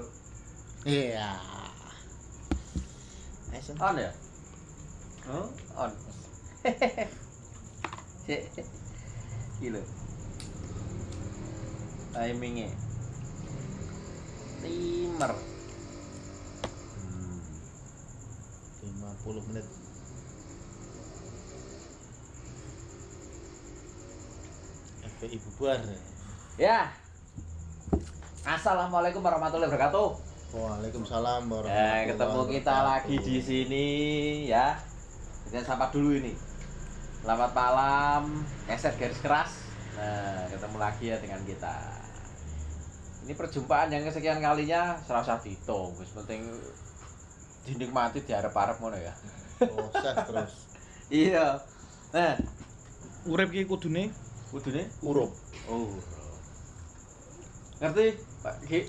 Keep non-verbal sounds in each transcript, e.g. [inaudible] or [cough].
tuh. Iya. Son. On ya? Oh, on. Cek. [laughs] Gila. Timingnya. Timer. Hmm. 50 menit. FPI bubar. Ya. Assalamualaikum warahmatullahi wabarakatuh. Waalaikumsalam Ya, warahmatullahi ketemu kita lagi di sini ya. Kita sapa dulu ini. Selamat malam, keset garis keras. Nah, ketemu lagi ya dengan kita. Ini perjumpaan yang kesekian kalinya serasa dihitung, wis penting dinikmati diharap-harap ngono ya. Proses terus. [laughs] Iya. Nah, urip ki kudune kudune Urup. oh. Ngerti, Pak Ki?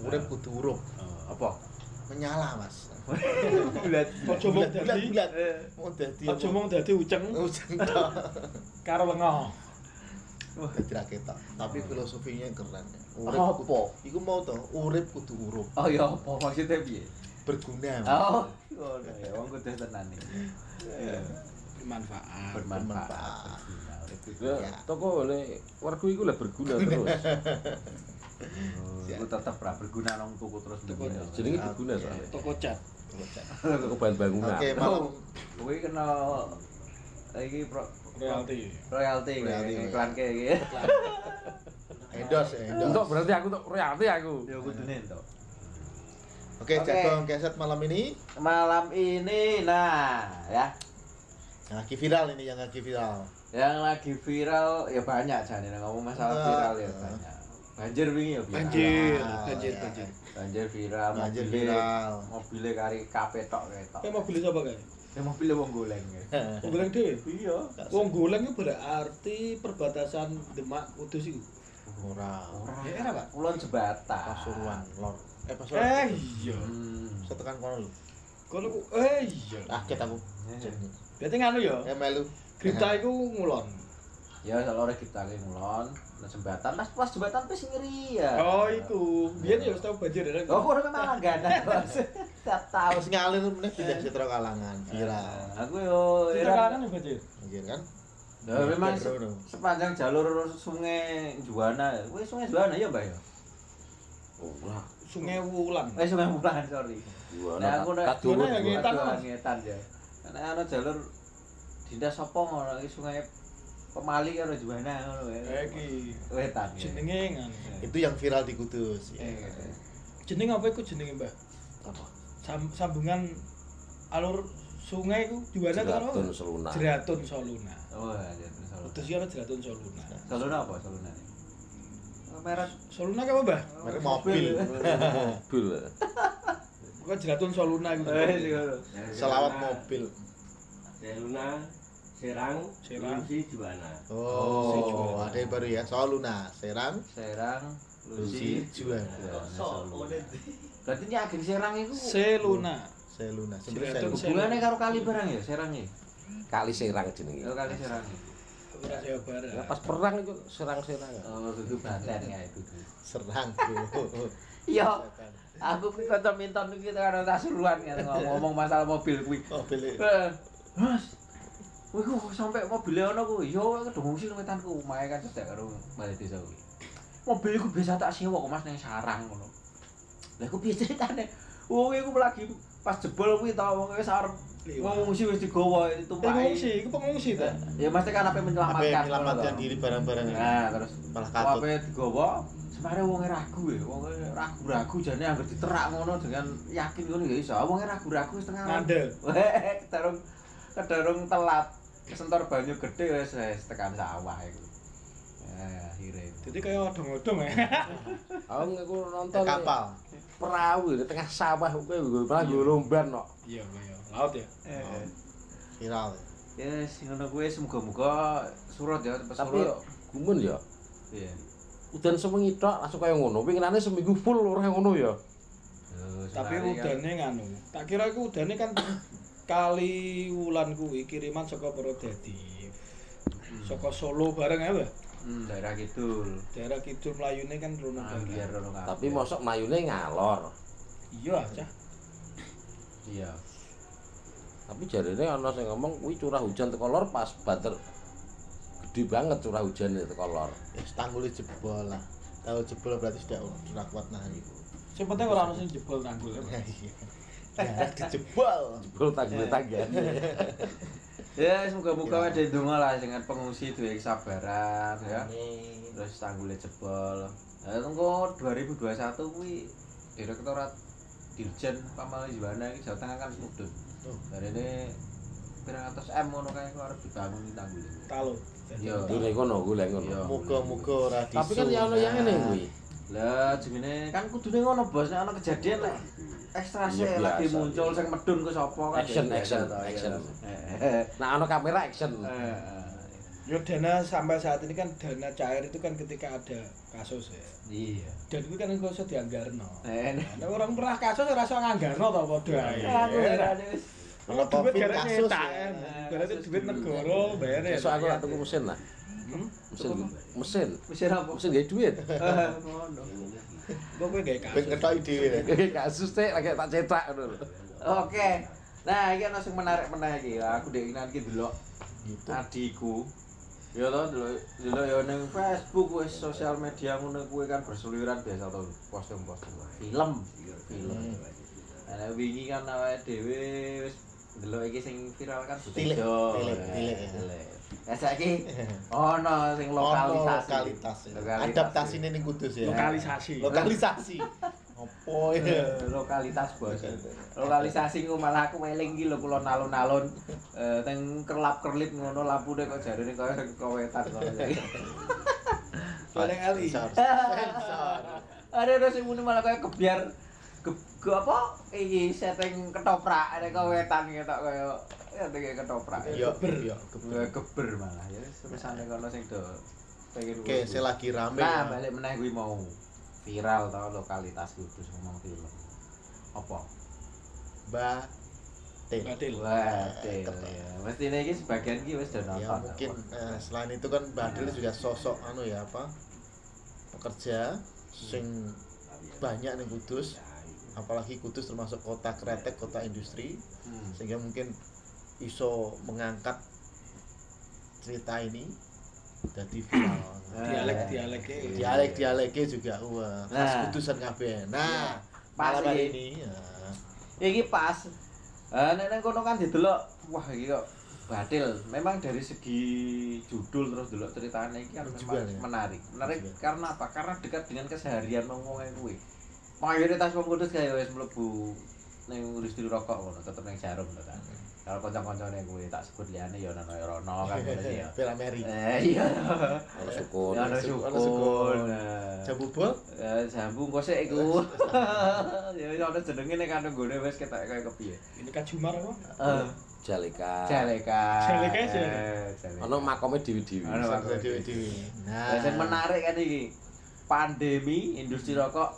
Urip kudu urup. Apa? Menyala, Mas. [laughs] Bulat. aja mung Bulat, bulat, dadi bulat. Eh, Mau dadi aja mung dadi uceng [laughs] tok. karo lengo Dadi ra ketok. Tapi filosofinya keren. Urip Apa? Iku mau to, urip kudu urup. Oh ya apa maksudnya piye? Berguna. Oh, ngono ya, wong kudu tenan manfaat Bermanfaat. Bermanfaat. berguna, urip itu. Ya. Ya, toko oleh warga iku lah berguna terus. [laughs] Oh, Iku tetep ra berguna nang tuku terus. Jenenge Oke. berguna soalnya. toko cat Toko bahan bangunan. Oke, malam. Kuwi kena iki pro royalti royalti Royalti, iki ya. iklan ke iki. Endorse ya, Untuk endorse. berarti aku untuk royalti aku. Ya kudune entuk. Oke, Oke. Jagong Keset malam ini Malam ini nah ya yang lagi viral ini yang lagi viral. yang lagi viral ya banyak jane ngomong masalah Ah. viral ya banyak. Banjir wingi ya viral. banjir banjir ya. banjir Banjir viral, Banjir mobilnya- viral. Mobilnya kari kafe tok ketok. mau beli sapa kae Ya mobilnya wong goleng ya. wong goleng dhewe Iya. wong goleng itu berarti perbatasan Demak Kudus itu Ora. Ya, era, Pak? Kulon jembatan. Pasuruan, Lor. Eh, Pasuruan. eh iya Hmm. Saya tekan kono lho. kono ku eh iya Kaget aku. berarti nganu ya Ya melu. Grita iku ngulon Ya kalau kita ke ngulon, nah jembatan pas pas jembatan wis ngeri ya. oh iku biyen ya wis tau banjir ya Oh, kok memang langganan, Bos. Tak tahu. Ngalir meneh pindah Citra Kalangan, viral. Aku yo era kan ya banjir Iya kan? Ya, memang Background, no. sepanjang jalur sungai Juwana. Wih, sungai Juwana ya, Mbak ya? Oh, lah. Sungai Wulan Eh, sungai Mulan, sorry. Gua Nah, aku nek kadung Gimana ya, gua. Ngetan, ya. Karena ana jalur Dinda Sopo ngono iki sungai Pemali karo Juwana ngono ya. iki Wetan. jenenge Itu yang viral di Kudus. Ya. eh. jeneng apa iku jenenge Mbah Apa? Sam- sambungan alur sungai iku Juwana to Jeratun ono Seluna. Jeratun Soluna Oh, ya Solo. Kudus ono Jeratun Soluna Solo apa Soluna? Oh, Merek Soluna apa Mbah Mereka mobil. Mobil. bukan Jeratun Soluna Eh, iya. Selawat mobil. Seluna, Serang, Serang. Lusi, Juwana. Oh, ada yang baru ya. Soal Luna, Serang, Serang, Lucy, Lucy, Juan. So, Berarti ini agen Serang itu Seluna Seluna. Sebenarnya hubungannya karo kali barang ya Serang ya? Kali serang jenenge. Oh, kali Serang. Ya pas perang itu serang-serang. Oh, itu baten ya itu. Serang tuh. [laughs] Iya, aku kuwi kanca minton iki karo tasuruan kan ngomong masalah mobil kuwi. Mobil. Eh, Mas. Kuwi kok sampe ono kuwi. Yo aku ngungsi nang wetanku, mae kan cedek karo balik desa kuwi. Mobil iku biasa tak sewa kok Mas ning sarang ngono. Lah iku piye ceritane? Wong iku lagi pas jebol kuwi tau wong wis arep ngungsi wis digowo ditumpaki. pengungsi iku pengungsi ta Ya mesti kan apa Apa menyelamatkan. ngono menyelamatkan diri barang-barang ini? Nah, terus Malah katut. Apa digowo? Sebenarnya wonge ragu ya, wonge ragu-ragu jane anggere diterak ngono dengan yakin ngono ya iso. Wonge ragu-ragu setengah. ngandel [laughs] Weh, kedarung kedarung telat. Kesentor banyu gede wis wis tekan sawah iku. Ya, akhirnya. jadi kayak odong-odong ya [laughs] Aku aku nonton Kapal. perahu di tengah sawah kowe malah yo lomban kok. iya iya laut ya Eh, Viral. ya yes, ngono kuwi semoga-moga surut ya, pas Tapi gumun ya. Iya. Udan sewengi tok langsung kaya ngono. Winginane seminggu full ora ngono ya. Tapi kan- udane nganu tak kira iku udane kan kali wulan kuwi kiriman saka Prodadif saka Solo bareng ya Mbah Hmm, daerah kidul. Daerah kidul Melayune kan rono kabeh. Tapi mosok mayune ngalor. Iya aja. iya. Tapi jarine ana sing ngomong kuwi curah hujan teko lor pas bater gede banget curah hujan teko lor. Ya tanggulnya jebol lah. Kalau jebol berarti sudah kuat nahan itu. Sing penting ora ono sing jebol tanggul. Ya [laughs] iya. [laughs] [laughs] Ya, dijebol. Jebul tanggul tanggane. Ya, semoga-moga ada donga lah dengan pengungsi duwe kesabaran ya. Terus tanggulnya jebol. Nah, tunggu 2021 kuwi Direktorat Dirjen Pamali Juwana iki Jawa Tengah kan mudhun. Oh. Dari ini pirang atas M ngono kae kok arep dibangun tanggul. Talo. Iya. Dene kono golek ngono. Iya. Muga-muga ora Tapi kan ya ono yang ngene kuwi. Lah jenenge kan kudune ngono bos nek ana kejadian lek ekstrase Iya, lagi muncul sing medun ku sapa kan Action, action, iya. action. Eh, Nah ana kamera action. eh, Yo dana sampai saat ini kan dana cair itu kan ketika ada kasus ya. Iya. Dan itu kan nggak usah dianggarno. Eh, Nah, orang pernah kasus ora iso nganggarno to padha ae. wis. Kalau Duit Covid gara kasus nyetak, ya. duit negara bayar ya. Besok aku tuku mesin lah. Mesin mesin. Mesin apa? Mesin gawe duit. [laughs] Ngono. Kok kowe Ben kasus. ketoki dhewe. Kasus teh lagi tak cetak ngono. Oke. Nah, iki ana sing menarik-menarik iki. Aku dek iki delok Gitu. adikku ya toh delok delok ya ning Facebook wis sosial media ngono kuwi kan berseliweran biasa to posting-posting film film nah wingi kan awake dhewe wis delok iki sing viral kan Tilik, tilik, tilik. Ya saiki [laughs] ono sing lokalisasi lokalitas. Lokalitas. Adaptasine ning Kudus ya. Lokalisasi. Lokalisasi. Opo ya? Eh, lokalitas bos lokalisasi ku malah aku weling iki lho kula nalun-nalun eh teng kerlap-kerlip ngono lampune kok jarene kaya kowetan ngono Paling ali. Ada ada sing muni malah kaya kebiar ke, ke apa iki setting ketoprak ada kowetan ketok kaya ya kayak ketoprak Yo, Geber. yo, Eh, geber malah ya semesane kono sing do pengen Oke, saya lagi rame. nah ya. balik meneh kuwi mau viral tau lokalitas kudus ngomong film apa Mbak Tin. Batil. Waduh, Ketep. ya. Mesti ini iki sebagian iki wis udah Ya nonton. mungkin apa? eh, selain itu kan Badil juga sosok anu ya apa pekerja sing banyak nih Kudus apalagi Kudus termasuk kota kretek kota industri Hmm. sehingga mungkin iso mengangkat cerita ini jadi viral Dialek-dialeknya. dialek dialeknya juga wah khas Nah. kudusan kabeh nah Pas malam hari iki. ini ya. Iki pas. Eh nek nang kono kan didelok, wah iki kok batil. Memang dari segi judul terus delok ceritanya iki kan memang ya. menarik. Menarik banget. karena apa? Karena dekat dengan keseharian wong-wong kuwi. Mayoritas wong kudus kaya wis mlebu ning industri rokok ngono, tetep ning jarum to kan. Kalau kanca-kancane kuwi tak sebut liyane ya ono ya ono kan [laughs] ngono sih ya. Bela Mary Eh iya. Ono sukun. Ya ono Ono sukun. Jambu bol Eh, jambu engko sik iku. [laughs] Ya ana jenenge nek kan nggone wis ketok kaya kepiye. Ini Kajumar apa? Eh, Jalika. Jaleka. Jaleka sih. Eh, Jaleka. Ono makome dewi-dewi. Ono makome dewi-dewi. Nah, sing menarik kan iki. Pandemi industri rokok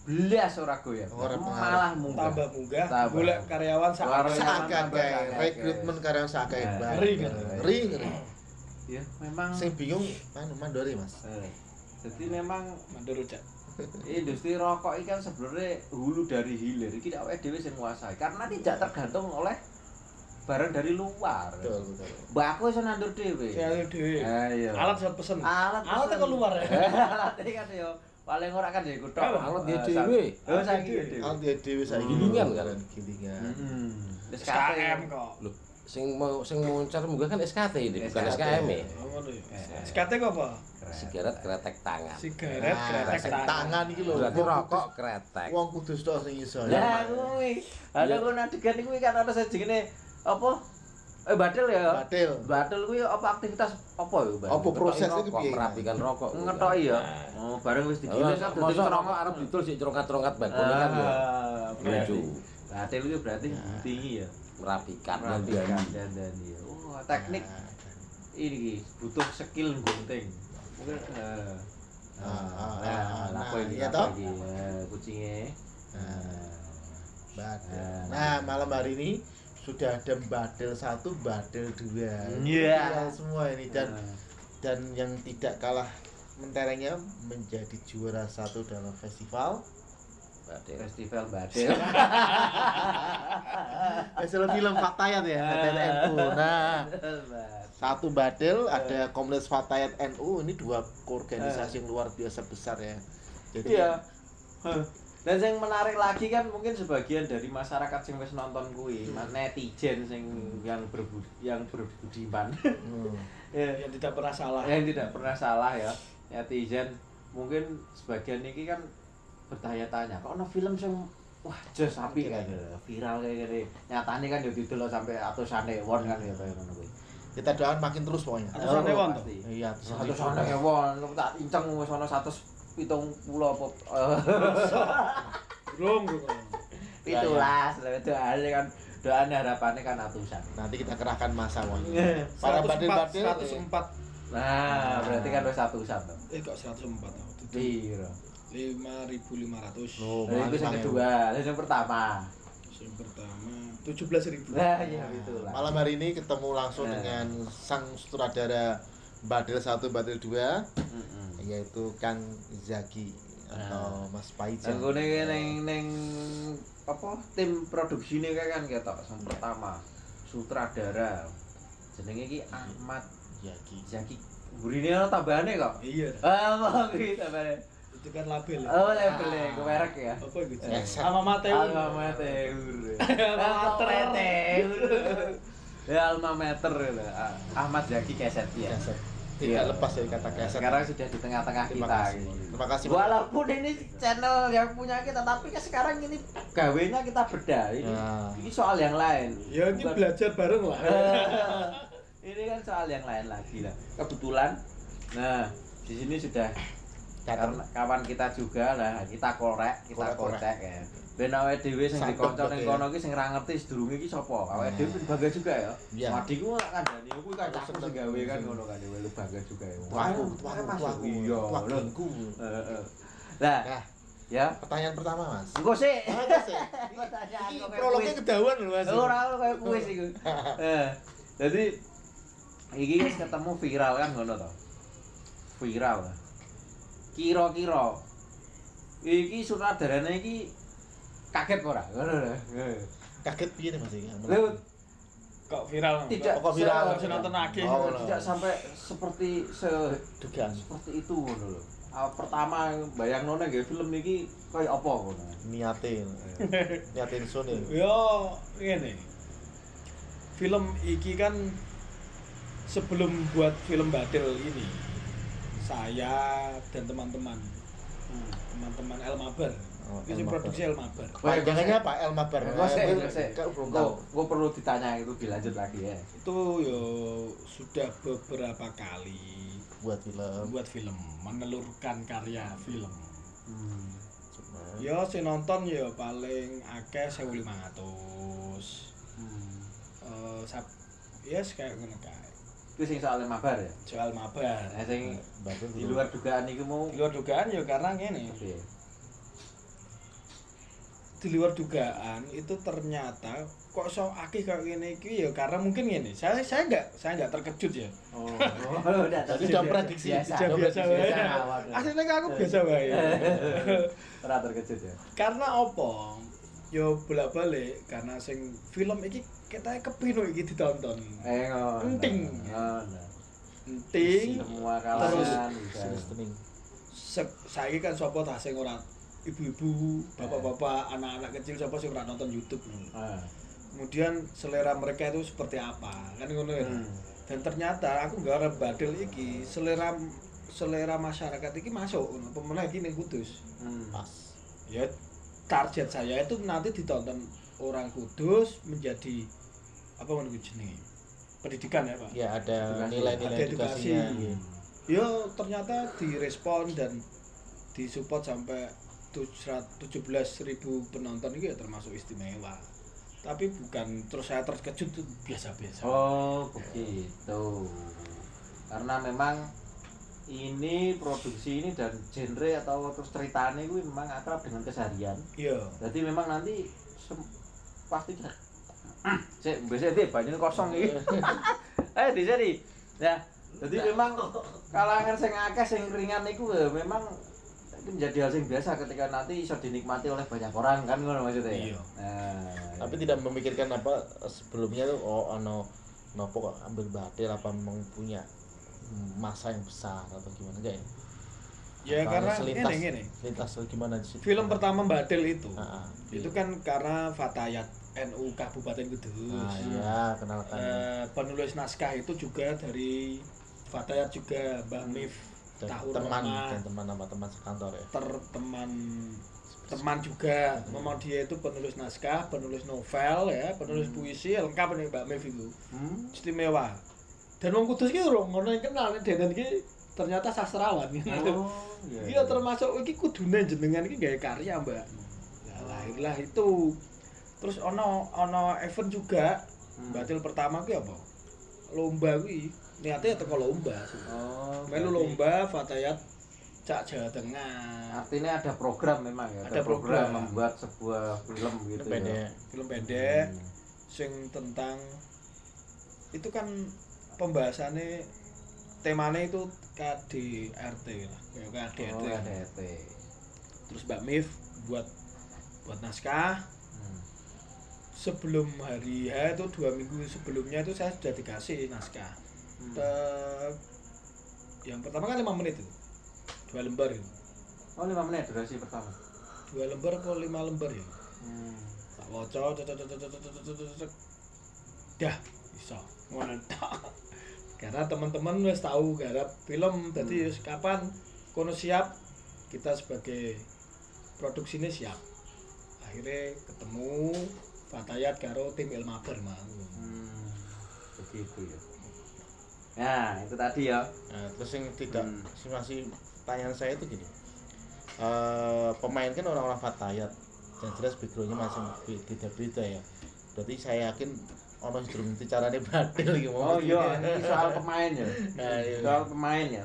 belas ora goyang. Ora. Malah munggah. Tambah munggah. Golek karyawan sak. Akeh. rekrutmen karyawan seakan Nah, banget. ngeri kan? ngeri ngeri Ya, memang sing bingung anu mandori mas Eh, jadi memang Mandur rujak. industri rokok ini kan sebenarnya hulu dari hilir ini awake dhewe sing nguasai karena tidak tergantung oleh barang dari luar. betul betul Mbak aku iso nandur dhewe. Saya dhewe. Eh, iya. Alat pesen. alat Alat teko luar ya. [laughs] alat kan yo paling ora kan ya iku tok. Alat dia Eh, dhewe. Oh saiki ya dhewe. Al dia dewi saya Gilingan kan? gilingan Heeh. Wis SKM kok. Loh, sing mau sing moncar munggah kan SKT ini, bukan SKT. SKM ya. Oh, ngono ya. Sekate kok apa? Sigaret kretek tangan. Sigaret Nah, kretek tangan. iki lho Berarti rokok kudus- kretek. wong kudus tok sing iso Lah kuwi. Ada Iya. ku adegan kuwi kan ana sejengene apa? Eh badel ya. batil Badel kuwi apa aktivitas apa ya, Mbak? Apa prosesnya Rokok, iki piye merapikan rokok. Ngetoki ya. Nah. Oh, bareng wis Iya, digiling kan dadi rokok arep didol sik cerongkat-cerongkat ban kuning kan ya. Ah. Lucu. Badel itu berarti tinggi ya. Merapikan dan Merapikan dan dan ya. Oh, teknik ini Ki, butuh skill gunting. Mungkin eh Ah, ah, nah, ah, nah, nah, ini toh? iki? Eh, kucingnya. Nah, Badil. Nah. Nah, malam hari ini sudah ada Badil satu, Badil dua. Iya. Viral semua ini. Dan Nah, dan yang tidak kalah menterengnya menjadi juara satu dalam festival. Festival Badel. [laughs] festival film Fatayat ya Fatayat NU nah. Satu Badel ada Komunitas Fatayat NU ini dua organisasi yang luar biasa besar ya. Jadi Iya. Huh. Dan yang menarik lagi kan mungkin sebagian dari masyarakat sing wis nonton kuwi, Hmm. netizen sing yang berbudi yang berbudiman. hmm, [laughs] ya, yang tidak pernah salah yang tidak pernah salah ya. Netizen mungkin sebagian ini kan bertanya-tanya, kok ono film sing wah jos apik kan viral kayak gini. Nyatane kan yo didelok sampai atusan won kan ya kayak ngono kuwi. kita doakan makin terus pokoknya Atusan Oh, pasti. iya Satu sana won, tak inceng wis ono 170 apa? [laughs] Belum belum. Pitulas lho doane kan doane harapannya kan atusan nanti kita kerahkan masa pokoknya Iya. para 104 badil-badil 104 nah berarti kan wis atusan to eh kok 104 tau piro? 5500 Oh, itu yang kedua yang pertama. Yang pertama 17000 nah iya pitulas Malam hari ini ketemu langsung Nah. dengan sang sutradara Badil 1, Badil 2 heeh yaitu Kang Zaki atau Mas Paijan. Aku ning ning ning apa tim produksi ini kan ketok yang pertama sutradara jenenge iki Ahmad Zaki. Zaki burine ono tambahane kok iya ah mau kuwi tambahane itu kan label ya oh label ke merek ya apa Eh, Alma Mater Alma Mater. Alma Mater. Ya Alma Mater gitu. Ah, Ahmad Zaki Keset ya. Keset. Tidak Iya. lepas dari kata keset. Sekarang sudah di tengah-tengah Terima kita. kasih. gitu. Terima kasih. Walaupun ini channel yang punya kita, tapi kan sekarang ini gawenya kita beda. Ini, Nah. ini soal yang lain. ya ini Bukan- belajar bareng lah ini kan soal yang lain lagi lah. Kebetulan, nah di sini sudah Datang. karena kawan kita juga lah kita korek kita korek ya ben awake dhewe sing dikonco ning ya. kono iki sing ra ngerti sedurunge iki sapa awake dhewe ben bangga juga ya Iya. Madiku lak kandhani kuwi kan aku sing gawe kan ngono kan ya lu bangga juga ya masuk. tuaku. iya lho. Heeh. Lah, Nah, ya pertanyaan pertama, Mas. engko sih Ah, Ini [laughs] kok kayak prolognya kedawan loh, Mas. Ora ora kayak kuis iku. [laughs] Eh, Jadi iki ketemu viral kan ngono to. Viral. Kira-kira iki sutradarane iki kaget ora? Kaget piye nih, Mas iki? Kok viral tidak kok viral? Nonton lagi. Oh, tidak sampai seperti se Dugaan. seperti itu ngono lho. Ah, pertama bayang nona nggak film iki kayak apa ngono. Niatin. [laughs] Niatin sun nih. yo ini film iki kan sebelum buat film Badel ini saya dan teman-teman teman-teman El Mabar Oh, Mabar. produksi El Mabar Panjangannya apa? El Mabar. Gue belum tahu. Gue perlu ditanya itu dilanjut lagi ya. itu yo sudah beberapa kali Buat film. buat film menelurkan karya film Hmm. Yo si nonton yo paling akeh 1500 Hmm. eh sab yes kayak ngono kae Itu sing soal mabar ya. soal mabar Nah, sing Badil di luar dugaan iku mau di luar dugaan ya karena Oke. di luar dugaan itu ternyata kok so akeh kayak gini iki ya karena mungkin gini saya saya nggak saya nggak terkejut ya Oh, [laughs] udah Jadi udah prediksi. biasa. Sudah biasa biasa wae. aslinya aku biasa wae [laughs] Ora terkejut ya. karena opo yo bolak balik karena sing film iki kita kepino iki ditonton Eh ngono. Enting. Ngono. penting Semua kalangan. Sini streaming. Se- saiki kan sapa ta sing ora ibu-ibu, bapak-bapak, anak-anak kecil sapa sing ora nonton YouTube Ah. kemudian selera mereka itu seperti apa kan ngono ya Hmm. dan ternyata aku garap badel iki selera selera masyarakat iki masuk pemenang iki ning Kudus Hmm. Pas. ya target saya itu nanti ditonton orang Kudus menjadi apa menurut jenenge pendidikan ya Pak Ya ada nilai-nilai edukasi. edukasinya. Iya. ya ternyata direspon dan disupport sampai 17.000 ribu penonton itu ya termasuk istimewa tapi bukan terus saya terkejut tuh biasa-biasa Oh, begitu. Karena memang ini produksi ini dan genre atau terus ceritanya itu memang akrab dengan keseharian. iya Jadi memang nanti pasti [clears throat] Cek, biasanya dia banyak kosong ini. [laughs] Eh, di sini. Ya, Jadi memang kalangan sing akeh sing ringan iku ya memang itu menjadi hal yang biasa ketika nanti bisa dinikmati oleh banyak orang kan ngono maksudnya. Iya. Nah, tapi tidak memikirkan apa sebelumnya tuh oh ono nopo kok ambil batil apa memang punya masa yang besar atau gimana enggak ya Ya Atau karena selintas, ini gini. lintas gimana sih Film pertama Badil itu. Ah, ah. Itu kan karena Fatayat NU Kabupaten Kudus. ah iya kenalkan Eh, penulis naskah itu juga dari Fatayat juga Mbak Mif dan tahun teman Roma. dan teman sama teman sekantor ya terteman teman juga memang dia itu penulis naskah penulis novel ya penulis puisi lengkap nih Mbak Mev itu hmm. istimewa dan wong kudus ki ora ngono yang kenal nek Denen ki ternyata sastrawan gitu. Oh, Iya termasuk iki kudune jenengan iki gawe karya Mbak. Ya lahirlah itu. Terus ono ono event juga Hmm. batil pertama ki apa? Lomba kuwi niatnya teko lomba. Oh, Melu lomba Fatayat Cak Jawa Tengah. Artinya ada program memang ya, Ada program. membuat sebuah film gitu. ya. pendek Film pendek Hmm. sing tentang itu kan pembahasannya temanya itu KDRT lah kayak KDRT Oh, ET. terus Mbak Mif buat buat naskah Hmm. sebelum hari H itu dua minggu sebelumnya itu saya sudah dikasih naskah Hmm. Te- yang pertama kan lima menit itu dua lembar itu Oh, lima menit durasi pertama. dua lembar atau lima lembar ya Hmm. tak waca tet- tet- tet- tet- tet- tet- tet- tet. dah bisa ngono. Karena teman-teman wis tahu garap film jadi wis kapan kono siap kita sebagai produksi ini siap akhirnya ketemu Fatayat karo tim Ilmaber mau Hmm. Begitu ya. Nah, itu tadi ya. Nah, terus yang tidak Hmm. sih masih pertanyaan saya itu gini Eh pemain kan orang-orang Fatayat dan jelas backgroundnya masih be- beda-beda ya berarti saya yakin orang sebelum itu caranya badil gitu Oh iya, [laughs] ini soal pemain ya. Nah, iya. Soal pemain ya.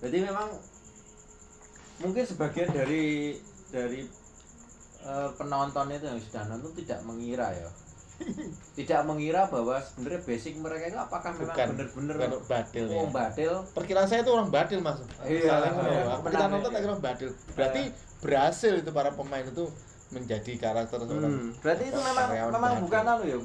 Jadi memang mungkin sebagian dari dari eh, penonton itu yang sudah nonton tidak mengira ya. [laughs] tidak mengira bahwa sebenarnya basic mereka itu apakah memang bukan benar-benar bukan badil ya. oh badil perkiraan saya itu orang badil mas Iya, Misalnya iya, apa kita nonton iya. kira badil berarti berhasil itu para pemain itu menjadi karakter seorang Hmm, berarti itu memang memang bukan anu ya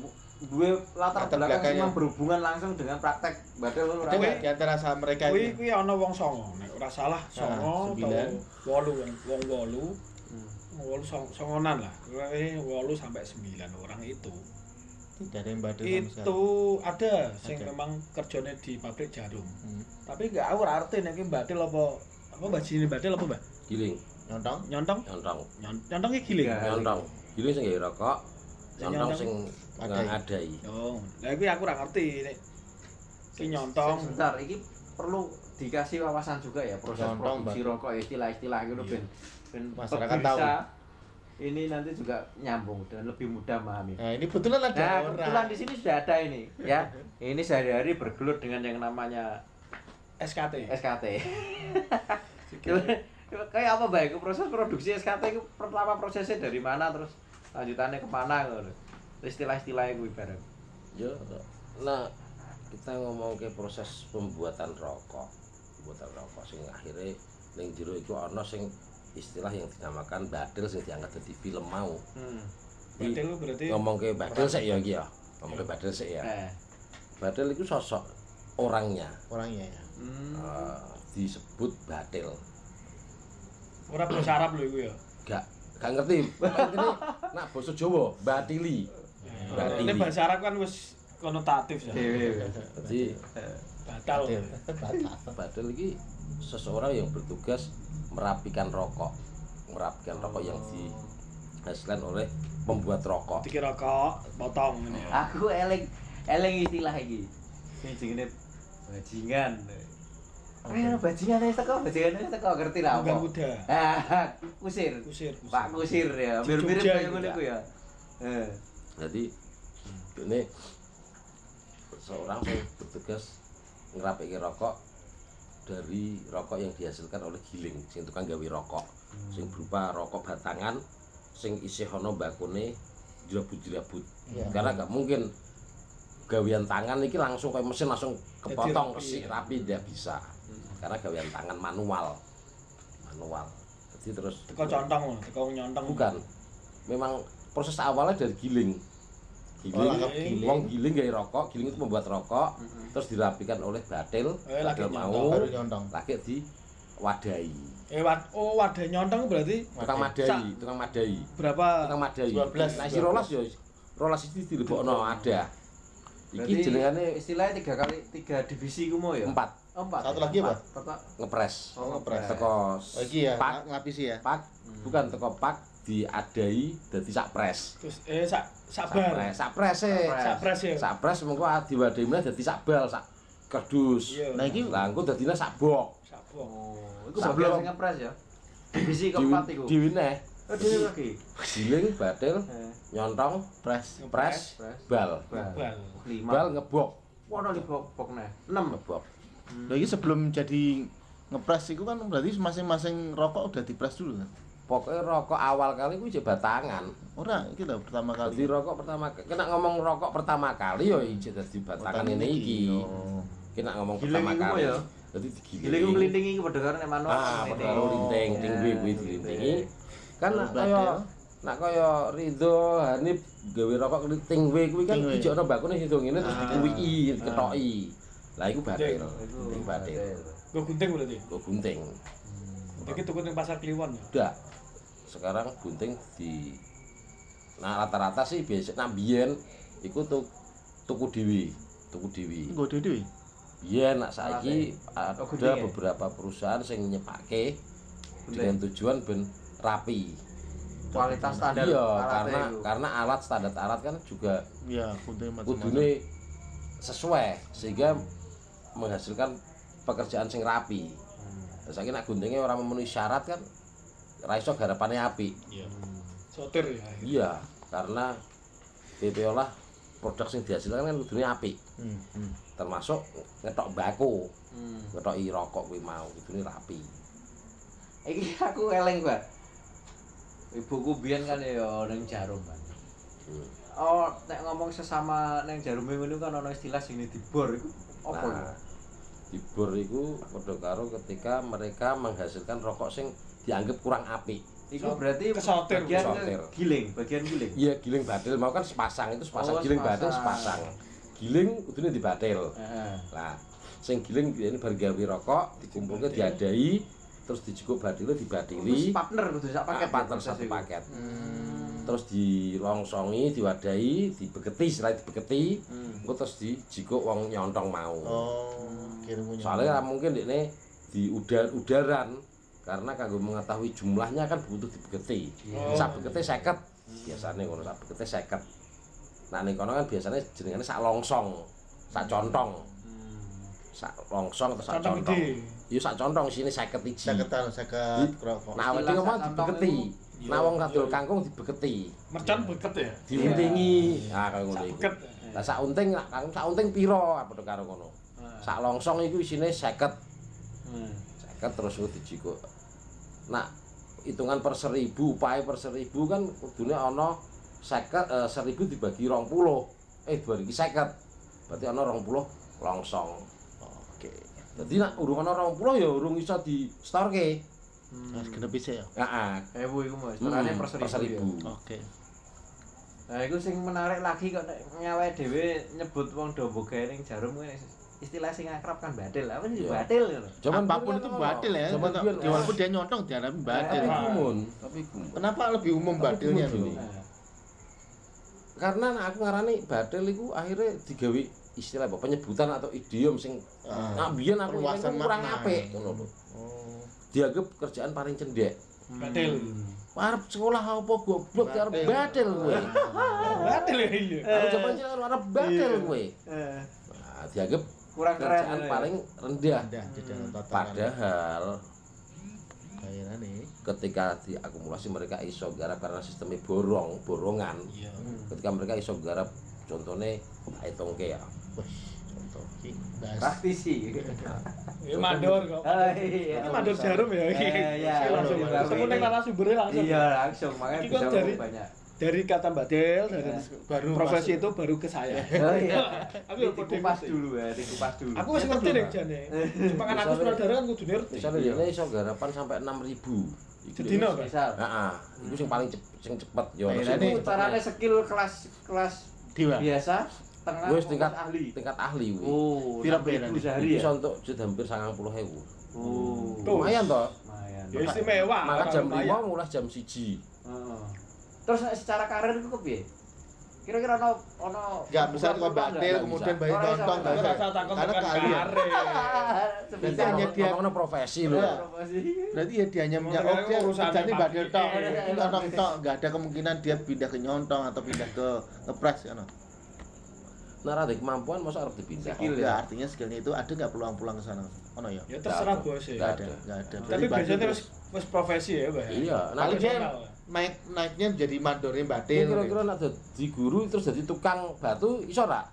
dua latar Latar belakang belakangnya. memang berhubungan langsung dengan praktek badil itu ada Ora? nggak di antara sama mereka kuwi itu kuwi ana wong songo nek ora salah songo sembilan. atau wolu wong wong wolu Hmm. wolu song, songonan lah Kuwi wolu sampai sembilan orang itu tidak ada yang badil sama sekali itu ada sing memang kerjanya di pabrik jarum Hmm. tapi gak aku arti nek iki batil apa apa bajine batil apa mbak giling nyontong nyontong nyontong Nyon- nyontong iki giling. Nyontong giling sing rokok Sing nyontong nyontong. sing Adai. ngadai. Oh. Lah iki aku ora ngerti nek iki nyontong Sebentar, ini perlu dikasih wawasan juga ya proses Contoh, produksi rokok istilah-istilah gitu ben ben Masyarakat pemirsa ini nanti juga nyambung dan lebih mudah memahami. nah ini kebetulan ada Nah, orang. kebetulan di sini sudah ada ini, ya. Ini sehari-hari bergelut dengan yang namanya SKT SKT. [laughs] Kayak apa baik proses produksi SKT itu pertama prosesnya dari mana terus lanjutannya ke mana gitu. Istilah-istilahnya gue ibarat. yo nah kita ngomong ke proses pembuatan rokok pembuatan rokok sing akhirnya ning jero iku ana sing istilah yang dinamakan badil sing diangkat dadi film mau Hmm. batil ku berarti ngomong ke badil sik ya iki ya ngomong ke badil sik ya Eh. badil itu sosok orangnya orangnya ya Hmm. eh, disebut badil ora bahasa Arab lho iku ya. Gak gak ngerti. Ini nak basa Jawa batili. Ini bahasa Arab kan wis konotatif ya. Jadi batal. Batal. badil ini seseorang yang bertugas merapikan rokok. Merapikan rokok yang dihasilkan oleh pembuat rokok. Dikir rokok potong ya. Aku eling eling istilah iki. Sing jenenge bajingan. Eh, bajingan wis teko, bajingan wis teko ngerti lah apa. kuda [laughs] Ah, kusir. kusir Pak kusir ya, mirip-mirip itu, ngono ku ya. Eh. jadi ini seorang yang bertugas ngerapikan rokok dari rokok yang dihasilkan oleh giling sing tukang gawe rokok sing berupa rokok batangan sing isih ana bakune jilabut-jilabut Iya. karena gak mungkin gawean tangan iki langsung kayak mesin langsung kepotong ya. rapi tidak bisa karena gawean tangan manual. Manual. Jadi terus Teko contong teko nyontong. bukan. Memang proses awalnya dari giling. Oh, giling. Langgap giling. wong giling gawe rokok giling itu membuat rokok terus dirapikan oleh batil. Eh, batil mau lagi di wadai Eh, wad- oh wadah nyontong berarti tukang madai Sa- tukang madai. Berapa? tukang madai. 12, nah isi rolas ya rolas itu dilebokno ada. Iki jenengane istilahnya tiga kali tiga divisi ku mau ya? empat Oh, empat. Satu ya? lagi apa? Empat. Tetap. ngepres Oh, ngepres. teko oh iki ya pak ng- ngapisi ya pak bukan teko pak diadai dadi sak pres Terus eh sak sak sabar. pres sak pres e Sak pres ya. sak pres mengko diwadahi meneh dadi sak bal sak kerdus Iya. nah iki lah engko dadine sak bok Sabok. Oh, itu Sebelum- bagian sing ngepres ya. Divisi keempat iku. diwi neh Oh, dhewe lagi. giling batil nyontong pres pres Pres. bal bal. Bal. Ngebok Wono lima bok neh. Enam. ngebok nah iki sebelum jadi ngepres itu kan berarti masing-masing rokok udah dipres dulu kan pokoknya rokok awal kali kuwi batangan ora iki lho pertama Jadi kali rokok pertama kena ngomong rokok pertama kali ya ijek dadi batangan ini iki. oh. Kena ngomong Giling pertama kali. ya? Jadi Gile ku nglintingi ku padha karo nek manuk. Ah, nglinting. padahal rinting, Ya, tinggi kuwi dilintingi. Kan kaya nak kaya Ridho Hanif gawe rokok tinggi kuwi kan Tingwe. ijokno bakune situ ngene terus Ah. dikuwiki, diketoki. Lah iku batil. Iku Ting batil. Gue gunting berarti. Go gunting. Iki tuku ning pasar Kliwon ya. Udah. Sekarang gunting di Nah rata-rata sih biasa nah biyen iku tuh tuku dhewe, tuku dhewe. Nggo dhewe Iya, nak saiki ada ya? beberapa perusahaan sing nyepake dengan tujuan ben rapi. Kualitas standar iya, karena iku. karena alat standar alat kan juga ya kudune sesuai sehingga menghasilkan pekerjaan sing rapi. Hmm. Saiki nak guntingnya orang memenuhi syarat kan ra iso garapane apik. Iya. Sotir ya. Iya, karena BPO lah produk sing dihasilkan kan kudune apik. hmm, hmm. Termasuk ngetok bako, Hmm. ngetoki rokok kuwi mau kudune rapi. Iki aku eleng, Pak. Ibuku biyen kan ya ning Jarum, Pak. Hmm. Oh, nek ngomong sesama ning Jarum ngono kan ana istilah sing dibor iku apa Nah, iku? Dibor itu padha karo ketika mereka menghasilkan rokok sing dianggap kurang apik. Iku berarti Kesotir, bagian kesotir. ke- giling, bagian giling. Iya, giling batil mau kan sepasang itu sepasang Oh, giling batil sepasang. sepasang. Giling kudune dibatil. Heeh. Lah, sing giling ini bar gawe rokok dikumpulke diadai terus dijukuk batilnya Terus dibatili partner kudu sak paket. paket partner satu paket. Hmm. Terus dilongsongi, diwadahi, dibeketi, setelah dibeketi, Hmm. terus dijikuk wong nyontong mau. oh Soalnya mungkin ini di udar udaran karena kanggo mengetahui jumlahnya kan butuh dibeketi. Oh. Sak bekete 50. Biasane ngono sak bekete 50. Nah ning kono kan biasanya jenengane sak longsong, sak contong. Hmm. Sak longsong atau sak Contong. Iya sak contong sini 50 iji. saketan saket rokok Nah, awake Istilah ngomong dibeketi. Nah, wong kadol kangkung dibeketi. Mercon beket ya. Diuntingi. Nah, kaya ngono iku. Lah sak unting kangkung sak unting piro padha karo ngono. Nah. Sak longsong iku isine 50. Hmm. seket terus itu dijikuk nah hitungan per seribu upaya per seribu kan kudune ana seket eh, seribu dibagi rong puluh eh dua ribu seket berarti ana rong puluh longsong oke jadi nak urung ana rong puluh ya urung iso di storke Mas genep bisa ya? Heeh Ewu iku Mas, istilahnya Hmm, per seribu. ya. oke. Nah, iku sing menarik lagi kok nek nyawe dhewe nyebut wong dombo gawe ning jarum kuwi istilah sing akrab kan batil. Apa sih batil ngono? apa pun itu batil ya. zaman Tetap- biyen ya, walaupun dia nyontong diharapin batil. Tapi Ah. gumun tapi kenapa lebih umum batilnya dulu? Nah, karena aku ngarani batil iku akhirnya digawe istilah apa? Penyebutan atau idiom sing Ah. nah aku kurang apik ngono lho. Oh dianggap kerjaan paling cendek Batil. arep sekolah apa goblok arep Batil. kowe [laughs] Batil ya iya. arep zaman cilik arep batil Iya. kowe eh, nah, dianggap kurang keren. kerjaan ya. paling rendah dalam tataran padahal ketika diakumulasi mereka iso garap karena sistemnya borong borongan Iya. ketika mereka iso garap contohnya hitungke ya praktisi. [laughs] Ya mandor kok. Ah, iya. Ini mandor jarum ya. Eh, iya, Langsung mandor jarum langsung narasumbernya langsung. Iya, langsung makanya Iki bisa kan dari- banyak. dari kata Mbak Del dari Ya. baru profesi masuk. itu baru ke saya. [laughs] Oh iya. Aku dikupas ngerti. dulu ya, dikupas dulu. Aku masih ngerti deh jane. [laughs] Cuma kan aku sutradara kan kudu ngerti. Misalnya dia iso garapan sampai 6000. Iku Sedina, dia- Pak? Misal. Heeh, iku sing paling cepet sing cepet yo. Nah, ini Itu caranya skill kelas kelas Dewa. biasa, tengah, Wis tingkat ahli. tingkat ahli kuwi. Oh, Pira enam pira ribu nih? sehari ya? iso entuk jet hampir 90.000. Oh. Tuh. Lumayan toh. Lumayan. Ya istimewa. Maka jam. 5 mulai jam 1. Heeh. Terus nek secara karir itu kepiye? Kira-kira ono ono bisa nggak? kemudian Bisa. Aku bisa. rasa takut Karena karir. [laughs] Berarti hanya dia- ngomongno profesi lho. Iya. Profesi. Berarti ya dia hanya punya Makanya oke urusannya kerjanya tok. Iya, iya, tok, enggak ada kemungkinan dia pindah ke nyontong atau pindah ke ngepres kan. Nah, ada kemampuan masa harus dipindah. Skill ya? artinya skillnya itu ada enggak peluang-peluang ke sana? Ono ya? Ya terserah Nggak bos ya. Enggak ada, enggak ada. Tapi biasanya terus wis profesi ya, Pak. Iya, nah naik naiknya jadi mandornya badil. kira-kira nak jadi guru terus jadi tukang batu iso ora?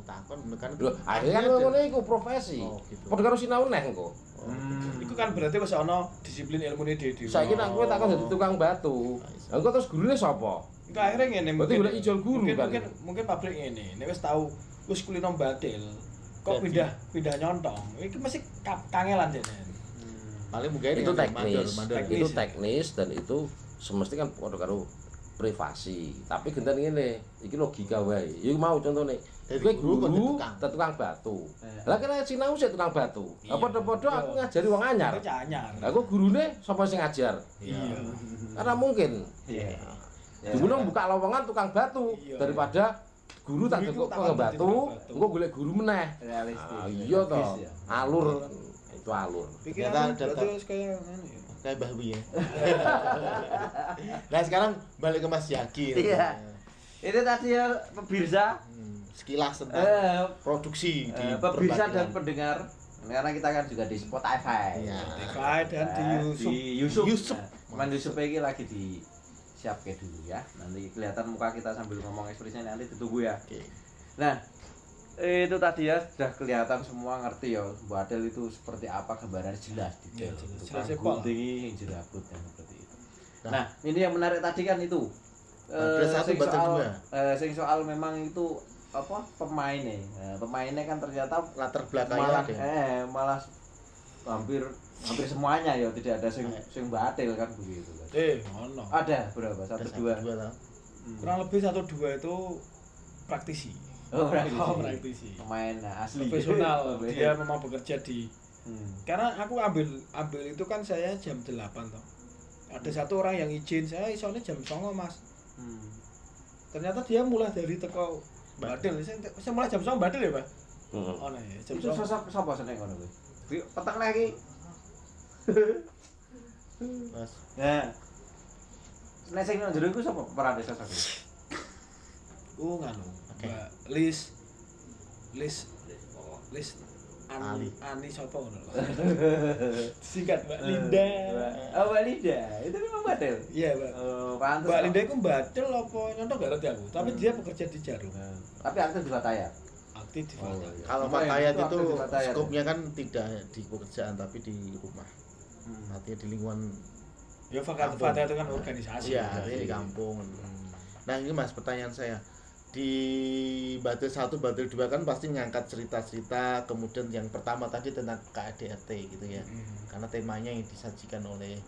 aku takon kan Lho, akhirnya kan ngono iku profesi. Oh, gitu. Padha karo sinau neh engko. Hmm. Iku kan berarti wis ana disiplin ilmune dhewe. Saiki nak kowe takon jadi tukang batu. Lah engko terus gurune sapa? Enggak akhirnya ngene Berarti mungkin. golek ijol guru mungkin, kan? Mungkin mungkin pabrik ngene, nek wis tahu wis kulino batil, kok Jadi. pindah pindah nyontong. Iki mesti ka- kangelan jene. paling mungkin Itu teknis. mandor, mandor. Teknis. Itu teknis dan itu semestinya kan padha karo privasi. Tapi genten ngene, iki logika wae. Iki mau contone. Jadi Kowe guru kok guru, tukang. batu. Iya. Lah kena sinau sik tukang batu. Iya. Apa padha-padha aku Iya. ngajari wong anyar. Itu anyar. Lah kok gurune sapa sing ngajar? Iya. Karena mungkin Iya. Ya. Dulu buka lowongan tukang batu Iya. daripada guru tak cukup tukang dadi batu, engko golek guru meneh. Realistis. Ah, iya toh. Logis ya. Alur itu alur. Pikiran Ternyata berarti data- wis kaya ngene ya. kayak Mbah Wi ya. [laughs] nah sekarang balik ke Mas Yaki. Iya. Itu tadi ya pemirsa, Hmm, sekilas tentang eh, produksi di eh, pemirsa dan pendengar. Karena kita kan juga di Spotify. Iya. Spotify dan di Eh, YouTube. Di Yusuf. Yusuf. Nah, Cuman ini lagi di siapke dulu ya. Nanti kelihatan muka kita sambil ngomong ekspresinya nanti ditunggu ya. Oke. Nah, itu tadi ya sudah kelihatan semua ngerti ya Bu Adel itu seperti apa gambarannya jelas detail. Iya, jelas. Tukang Jelas, gunting, jerabut dan seperti itu. Nah. Nah, ini yang menarik tadi kan itu. Badel Eh, satu, sing soal, eh, sing soal memang itu apa pemainnya. Nah, pemainnya kan ternyata latar belakangnya malah ada. eh malah hampir hampir semuanya ya tidak ada sing Eh. sing batil kan begitu. Eh, ono. Ada berapa? Ada Satu dua. dua. Hmm. Kurang lebih satu dua itu praktisi. Oh, praktisi. Oh, praktisi. Pemain asli. Profesional. [laughs] Dia memang bekerja di Hmm. karena aku ambil ambil itu kan saya jam 8 toh. Ada satu orang yang izin saya isonya jam 9 mas Hmm. ternyata dia mulai dari teko Badil saya, saya mulai jam 9 Badil ya pak Heeh. oh nah ya jam Itu 9 sosok sapa seneng ngono kuwi? Peteng lagi. [laughs] Mas. Nah. Nek sing nang jero iku sapa peran sosok kuwi? oh nganu Oke. Lis Lis Lis An, Ali. Ani siapa ngono lho. [laughs] singkat Mbak Linda Oh, Mbak Linda. Itu memang batil. iya Mbak Oh, pantes. Mbak. Linda itu Badil apa nyontok gak ngerti aku tapi Hmm. dia bekerja di Jarum Nah, Tapi aktif di Fatayat. aktif di Oh, Fatah iya. Kalau Fatayat itu skopnya kan tidak di pekerjaan tapi di rumah. Hmm. Artinya di lingkungan ya. Fatah itu kan organisasi iya, artinya di kampung. Nah, ini Mas pertanyaan saya. Di Batil 1, Batil 2 kan pasti ngangkat cerita-cerita kemudian yang pertama tadi tentang KADRT gitu ya. Hmm. Karena temanya yang disajikan oleh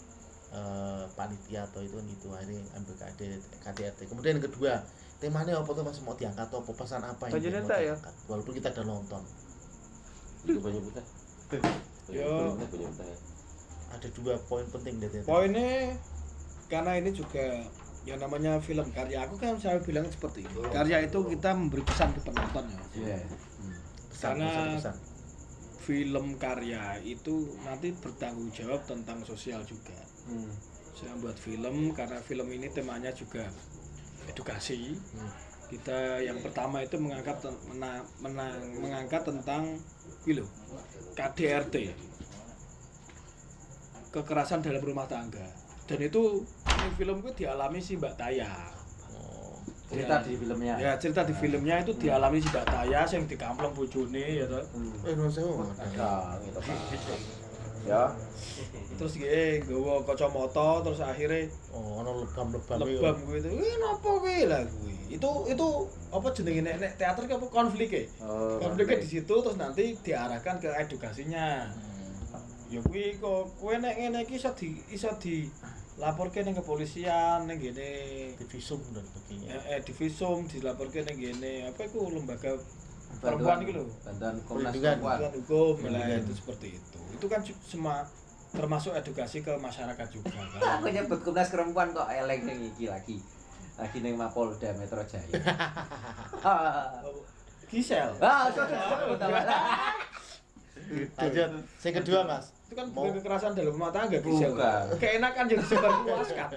eh, panitia atau itu kan gitu akhirnya ambil KD, KDRT. Kemudian yang kedua, temanya apa tuh Mas mau diangkat atau apa pesan apa yang mau ya? diangkat? Walaupun kita udah nonton. Itu banyak putih. Yo. Banyak. Ada dua poin penting dari itu. poinnya karena ini juga yang namanya film karya aku kan saya bilang seperti itu karya itu kita memberi pesan ke penonton ya Iya. Pesan, karena- pesan, pesan. film karya itu nanti bertanggung jawab tentang sosial juga Hmm. saya buat film karena film ini temanya juga edukasi Hmm. kita yang pertama itu mengangkat ten- mena- mena- mengangkat tentang gitu KDRT kekerasan dalam rumah tangga dan itu ini film itu dialami si Mbak Taya Oh. Cerita di filmnya. ya cerita di filmnya itu dialami si Mbak Taya yang di kamplong bojone ya toh Hmm. Eh, sewu. Ada gitu Pak. Ya. terus gue nggawa kacamata terus akhirnya Oh, ono lebam-lebam lebam gue itu eh nopo kuwi lah kuwi itu itu apa jenenge nek, nek teater ki apa konflik e Oh, konfliknya di situ terus nanti diarahkan ke edukasinya ya kuwi kok kowe nek ngene iki iso di iso di laporke ning kepolisian ning gene divisum dan sebagainya. eh, eh divisum dilaporke ning gene apa iku lembaga perempuan iki lho Bantuan Komnas. Perempuan. Bantuan hukum lah itu seperti itu itu kan semua termasuk edukasi ke masyarakat juga kan [laughs] Aku nyebut Komnas Perempuan kok eleng ning iki lagi. Lagi ning Mapolda Metro Jaya. [laughs] Gisel Ah, sudah sudah. Lanjut. Yang kedua, Mas. Itu kan Mau- bukan kekerasan dalam rumah tangga Gisel Bukan. keenakan yang sebar luas kan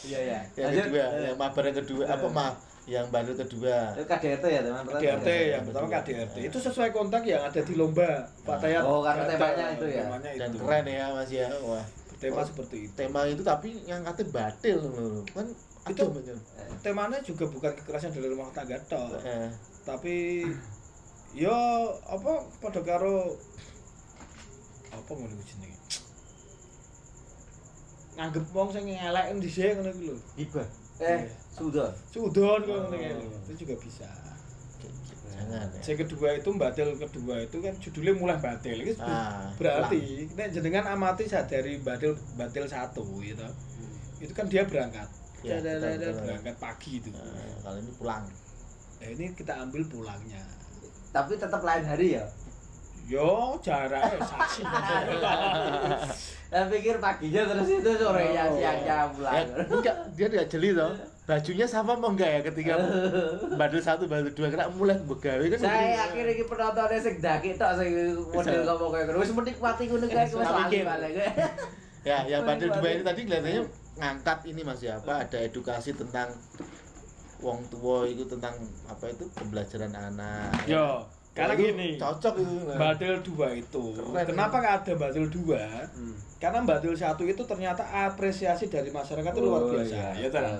Iya ya. Yang kedua, yang mabar yang kedua, apa mah? Yang bandel kedua. Itu KDRT ya, teman KDRT yang pertama KDRT itu sesuai kontak yang ada di lomba Pak Tayat Oh, karena temanya itu ya. temanya Dan itu. keren ya, Mas ya. Wah, tema seperti itu tema itu tapi yang katanya batil loh. Kan Itu- bener. temanya juga bukan kekerasan dalam rumah tangga toh Eh, tapi yo apa pada karo apa ngono ku jenenge nganggep wong sing ngeleken dhisik ngono iku lho Hibah. Eh, sudah. sudon kok ngono iki lho. itu juga bisa jangan ya. yang kedua itu batil kedua itu kan judulnya mulai batil itu Ah, berarti nek jenengan amati sadari batil batil satu gitu itu kan dia berangkat Ya, Dadadada, betul, betul. berangkat pagi itu Eh, kalau ini pulang. nah, ini kita ambil pulangnya Tapi tetap lain hari ya. Yo jaraknya saksi [laughs] Saya pikir paginya terus itu sorenya Oh. siangnya Ya, pulang. enggak, dia tidak jeli toh. Bajunya sama apa enggak ya ketika [laughs] bandel satu, bandel dua kena mulai begawe kan. Saya akhirnya iki penontonnya sing daki tok sing model ngomong kayak ngono. Wis menikmati ngono kae wis. [laughs] Ya, yang bandel dua ini tadi kelihatannya ngangkat ini Mas ya, apa ada edukasi tentang wong tua itu tentang apa itu pembelajaran anak. yo karena Itu gini cocok itu. Batil dua itu Keren, kenapa nggak ada batil dua Hmm. karena batil satu itu ternyata apresiasi dari masyarakat itu luar Oh, biasa iya. ya kan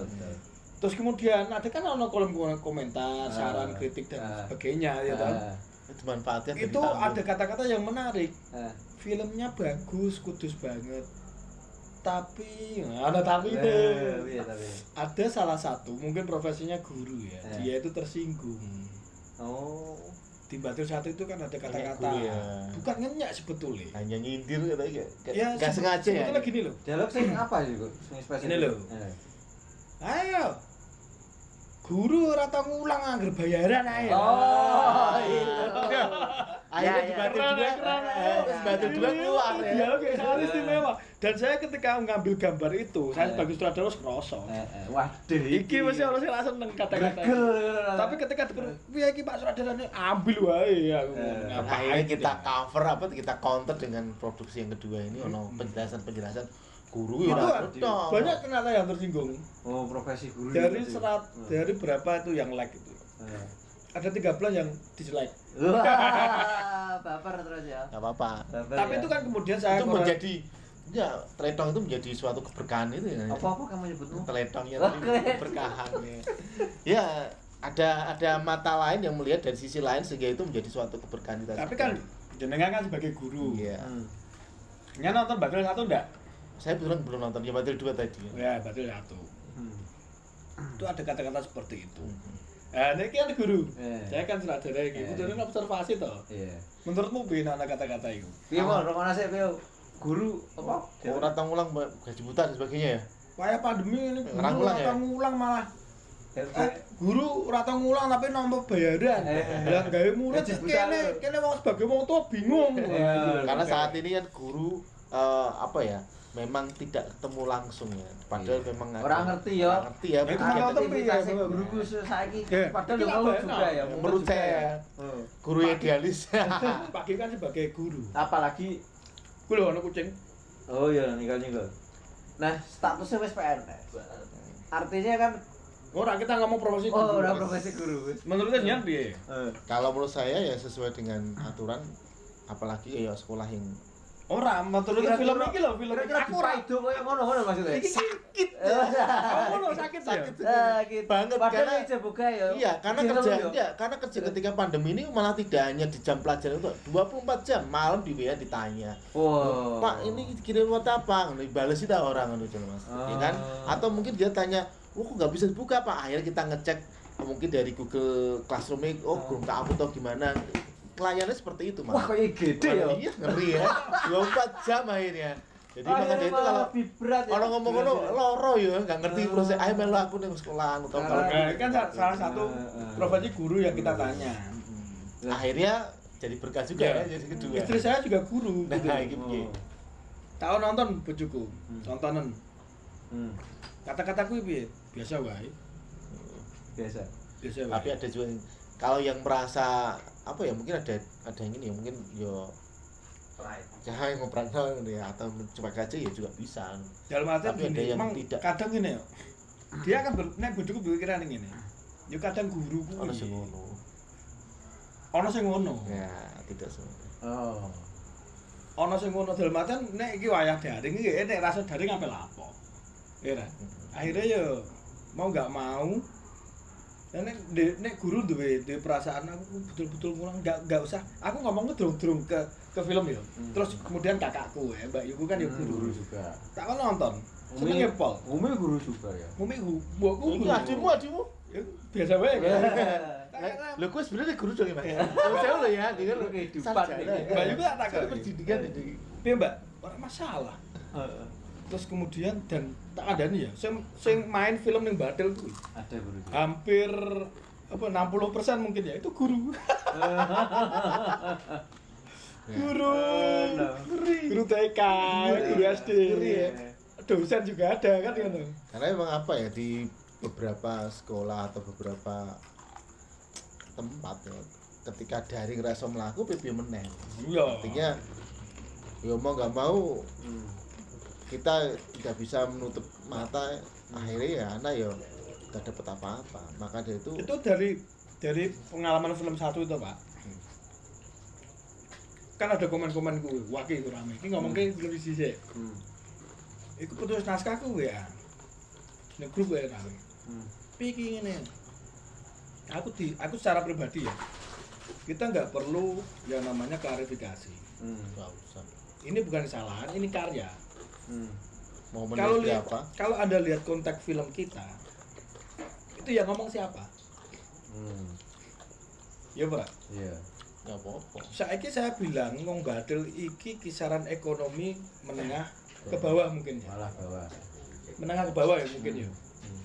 terus kemudian ada kan ono kolom komentar Ah. saran kritik dan Ah. sebagainya ya kan Ah, Itu manfaatnya itu ada kata-kata yang menarik ah. filmnya bagus kudus banget tapi nah, ada tapi itu Eh, iya, tapi. ada salah satu mungkin profesinya guru ya Eh. dia itu tersinggung Oh. Di batil satu itu kan ada kata-kata ya. bukan ngenyak sebetulnya hanya nyindir katanya kayak kayak ya nggak sebe- sengaja ya. sebetulnya gini loh Dialog sing apa sih, Kok? Sing spesifik. Ini lho. Eh. ayo guru ora tau ngulang anggar bayaran ayo Oh, iya. Akhirnya Ya, di ya. Keren, dua, eh, terus batil dua keluar ya. Iya, oke, sangat istimewa. Dan saya ketika mengambil gambar itu, saya Eh. sebagai sutradara harus. Eh, eh. Waduh. Iki mesti orang sing langsung neng kata-kata. Tapi ketika denger, piye iki Pak sutradarane ambil wae aku. Eh, Dan Ngapain gitu kita ya? cover apa kita counter dengan produksi yang kedua ini ono penjelasan-penjelasan guru Itu ya kan cocok. banyak ternyata yang tersinggung. Oh, profesi guru. Dari itu. serat Hmm. dari berapa itu yang like itu. Eh. Ada 13 yang dislike. Wah, [laughs] baper terus ya. Nggak apa-apa. Tapi ya. itu kan kemudian saya itu menjadi ya teletong itu menjadi suatu keberkahan itu ya. apa-apa kamu nyebutmu? Teletongnya Oh, tadi teletong. keberkahan ya. ya ada ada mata lain yang melihat dari sisi lain sehingga itu menjadi suatu keberkahan kita. Tapi kan jenengan kan sebagai guru. iya. Hmm. Nya nonton Batil satu enggak? Saya betulan belum nonton ya Batil 2 tadi. Ya, Batil satu. Hmm. Itu ada kata-kata seperti itu. Hmm. Nah, ini kan guru. Eh. Saya kan sutradara iki. Eh. Kudu observasi toh. Iya. Menurutmu piye ana kata-kata itu? Piye mau nasi piye? Guru apa? Oh, rata ngulang Mbak, gaji buta dan sebagainya ya. Kayak pandemi ini guru ulang ya? tau ngulang malah. Eh, guru ora tau ngulang tapi nombok bayaran. Eh. Lah gawe murid kene kene wong sebagai wong tua bingung. Iya. Karena saat ini kan guru eh, apa ya? Memang tidak ketemu langsung ya. Padahal Iya. memang Orang ngerti ya. Orang ngerti ya. Itu nggak tahu. Aktivitasnya piye, guru khusus saiki Eh, padahal apa mau enak? juga ya. Menurut saya ya. Oh. guru idealis. [laughs] Pagi kan sebagai guru. Apalagi Ku lho ana kucing. Oh iya, ninggal ninggal. Nah, statusnya wis PNS. Artinya kan Ora kita ngomong profesi guru. oh, udah profesi guru. Menurutnya? Eh. Kalau menurut saya ya sesuai dengan aturan apalagi ya sekolah yang Ora, menurutnya film iki lho, film iki Kira-kira aku ora itu koyo ngono ngono maksudnya. iki [laughs] sakit. Kamu ngono sakit sakit Ah, gitu. banget Padahal karena aja buka ya. Iya, karena Gitu kerja iya, karena kerja ketika pandemi ini malah tidak hanya di jam pelajaran itu 24 jam malam di WA ditanya. Wow. Pak, ini kirim buat apa? Ngono dibales itu orang ngono Jon, Mas. Ya kan? Oh. Atau mungkin dia tanya, "Oh, kok nggak bisa dibuka, Pak?" Akhirnya kita ngecek mungkin dari Google Classroom oh, belum tak upload atau gimana. Pelayanannya seperti itu, Mas. Wah, kayak gede ya. Iya, ngeri ya. 24 jam akhirnya. Jadi makanya Akhirnya itu kalau lebih berat ya. orang ngomong ngono Berat ya. loro ya, nggak ngerti Hmm. proses ayo melu aku ning sekolahan atau kalau Karena- Nah, kan sa- salah satu Eh, eh. profesi guru yang kita tanya. akhirnya jadi berkah juga Iya. ya jadi kedua. Istri saya juga guru. Nah, gitu. iki piye? Tahu nonton bojoku, nontonan. Hmm. Kata-kataku piye? Biasa wae. Biasa. Biasa wae. Tapi ada juga yang kalau yang merasa apa ya mungkin ada ada yang ini ya mungkin yo jangan yang ngobrol gitu ya atau mencoba aja ya juga bisa. dalam artian Tapi ada gini, yang emang tidak. kadang gini ya. Dia akan ber, nek bojoku berpikiran ini. Ya kadang guru kuwi. Ono sing ngono. Ono sing ngono. Ya, tidak semua. Oh. Ono sing ngono dalam artian nek iki wayah daring iki nek rasa daring apa lapo. Ya kan? Akhirnya ya mau nggak mau dan nek, nek guru duwe duwe perasaan aku betul-betul ngulang nggak nggak usah. Aku ngomongnya durung-durung ke ke film ya terus kemudian kakakku ya Mbak Yuku kan ya Hmm, guru. guru juga. tak kan nonton. Umi, senengnya pol? Umi guru juga ya. Umi guru mbokku guru. adimu adimu. Ya, biasa wae. [laughs] Kan Lho kowe sebenarnya guru dong ya, Mas. Jauh lo ya, dia kan kehidupan ini. Mbak Yuku tak Soalnya pendidikan ini. Piye Mbak. Ora masalah terus kemudian dan tak ada nih ya sing sing main film yang badel kuwi Ada guru hampir apa 60% mungkin ya itu guru. [laughs] Guru guru. TK guru. SD Ngeri ya. dosen juga ada kan gitu Karena emang apa ya di beberapa sekolah atau beberapa tempat ya ketika daring rasa melaku pipi meneh. iya. Artinya ya mau nggak mau Hmm. Kita tidak bisa menutup mata akhirnya ya anak ya nggak dapat apa-apa maka dari itu itu dari dari pengalaman film satu itu pak kan ada komen-komen gue wakil itu rame ini ngomong ke film sisi Hmm. Iku putus naskah ya. Nek grup ya rame. Hmm. Piki ngene. Aku di aku secara pribadi ya. Kita nggak perlu yang namanya klarifikasi. Hmm. Ini bukan kesalahan, ini karya. Hmm. mau Kalau meneliti lihat apa kalau Anda lihat konteks film kita, itu yang ngomong siapa? Hmm. Ya, Pak. Iya. nggak apa-apa Saiki saya bilang ngomong badel iki kisaran ekonomi menengah ke bawah mungkin ya. Malah bawah. Menengah ke bawah ya mungkin ya. Hmm.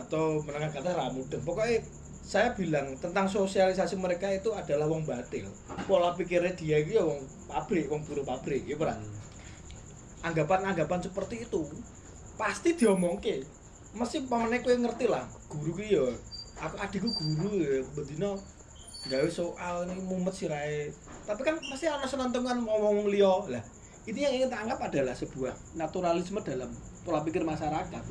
atau menengah ke atas ramu dan pokoknya saya bilang tentang sosialisasi mereka itu adalah wong batil pola pikirnya dia itu ya wong pabrik wong buruh pabrik ya Pak. Hmm. Anggapan-anggapan seperti itu pasti diomongke. Mesti pamane kowe ngerti lah guru ki ya aku adikku guru ya bedino gawe soal ini mumet sirahe tapi kan pasti ana senentungan ngomong liya. Lah itu yang ingin tak anggap adalah sebuah naturalisme dalam pola pikir masyarakat.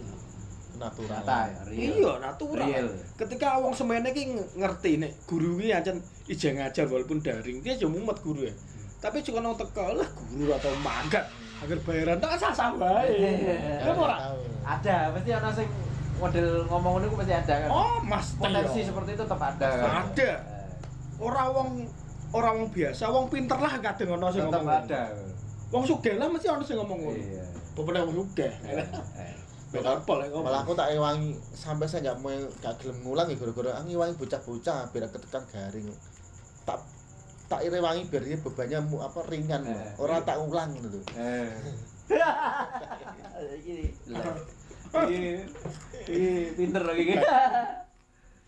Natural. Ya, real. iya natural. Real. ketika wong semene ki ng- ngerti nek guru ki ancen ijeng ngajar walaupun daring dia cuma mumet guru ya. Tapi juga teko lah guru atau mangkat agar bayaran tak sah sah bae ya ora Ada, pasti ana sing model ngomong ngono ku pasti ada kan. oh mas Potensi seperti itu tetap ada kan. Ada. ora wong ora wong biasa wong pinter lah kadang ono sing Tetap ngomong ada. wong sugih lah mesti ono sing ngomong ngono Iya. beberapa wong sugih Eh. Pol ngomong. malah aku tak ewangi sampai saya nggak mau gak gelem ngulang ya gara-gara aku ngewangi bocah-bocah biar ketekan garing tak irewangi biar dia bebannya mu- apa ringan Eh. orang tak ulang gitu Eh. [laughs] Ini pinter lagi.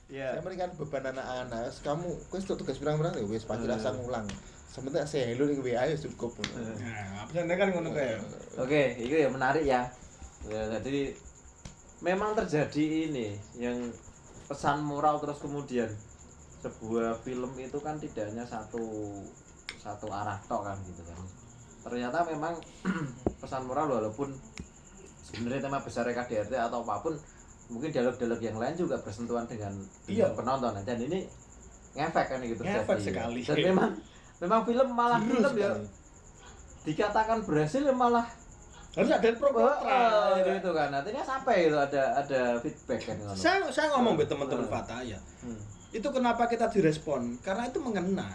Iya. [laughs] saya meringan beban anak-anak kamu kau itu tugas berang-berang ya wes pagi Eh. rasa ngulang sebentar saya hello nih WA ya cukup nah apa sih kan ngono kayak Oke, itu ya menarik ya. ya. Jadi memang terjadi ini yang pesan moral terus kemudian sebuah film itu kan tidak hanya satu satu arah tok kan gitu kan. Ternyata memang [clears throat] pesan moral walaupun sebenarnya tema besar KDRT atau apa pun mungkin dialog-dialog yang lain juga bersentuhan dengan, Iya. dengan penonton dan ini ngefek kan gitu Ngefek terjadi. sekali. Dan memang memang film malah film ya dikatakan berhasil ya malah harus ada pro Oh, kontra oh, itu, itu kan artinya sampai itu ada ada feedback kan saya saya ngomong ke teman-teman Hmm. Fataya Hmm. Itu kenapa kita direspon? Karena itu mengena.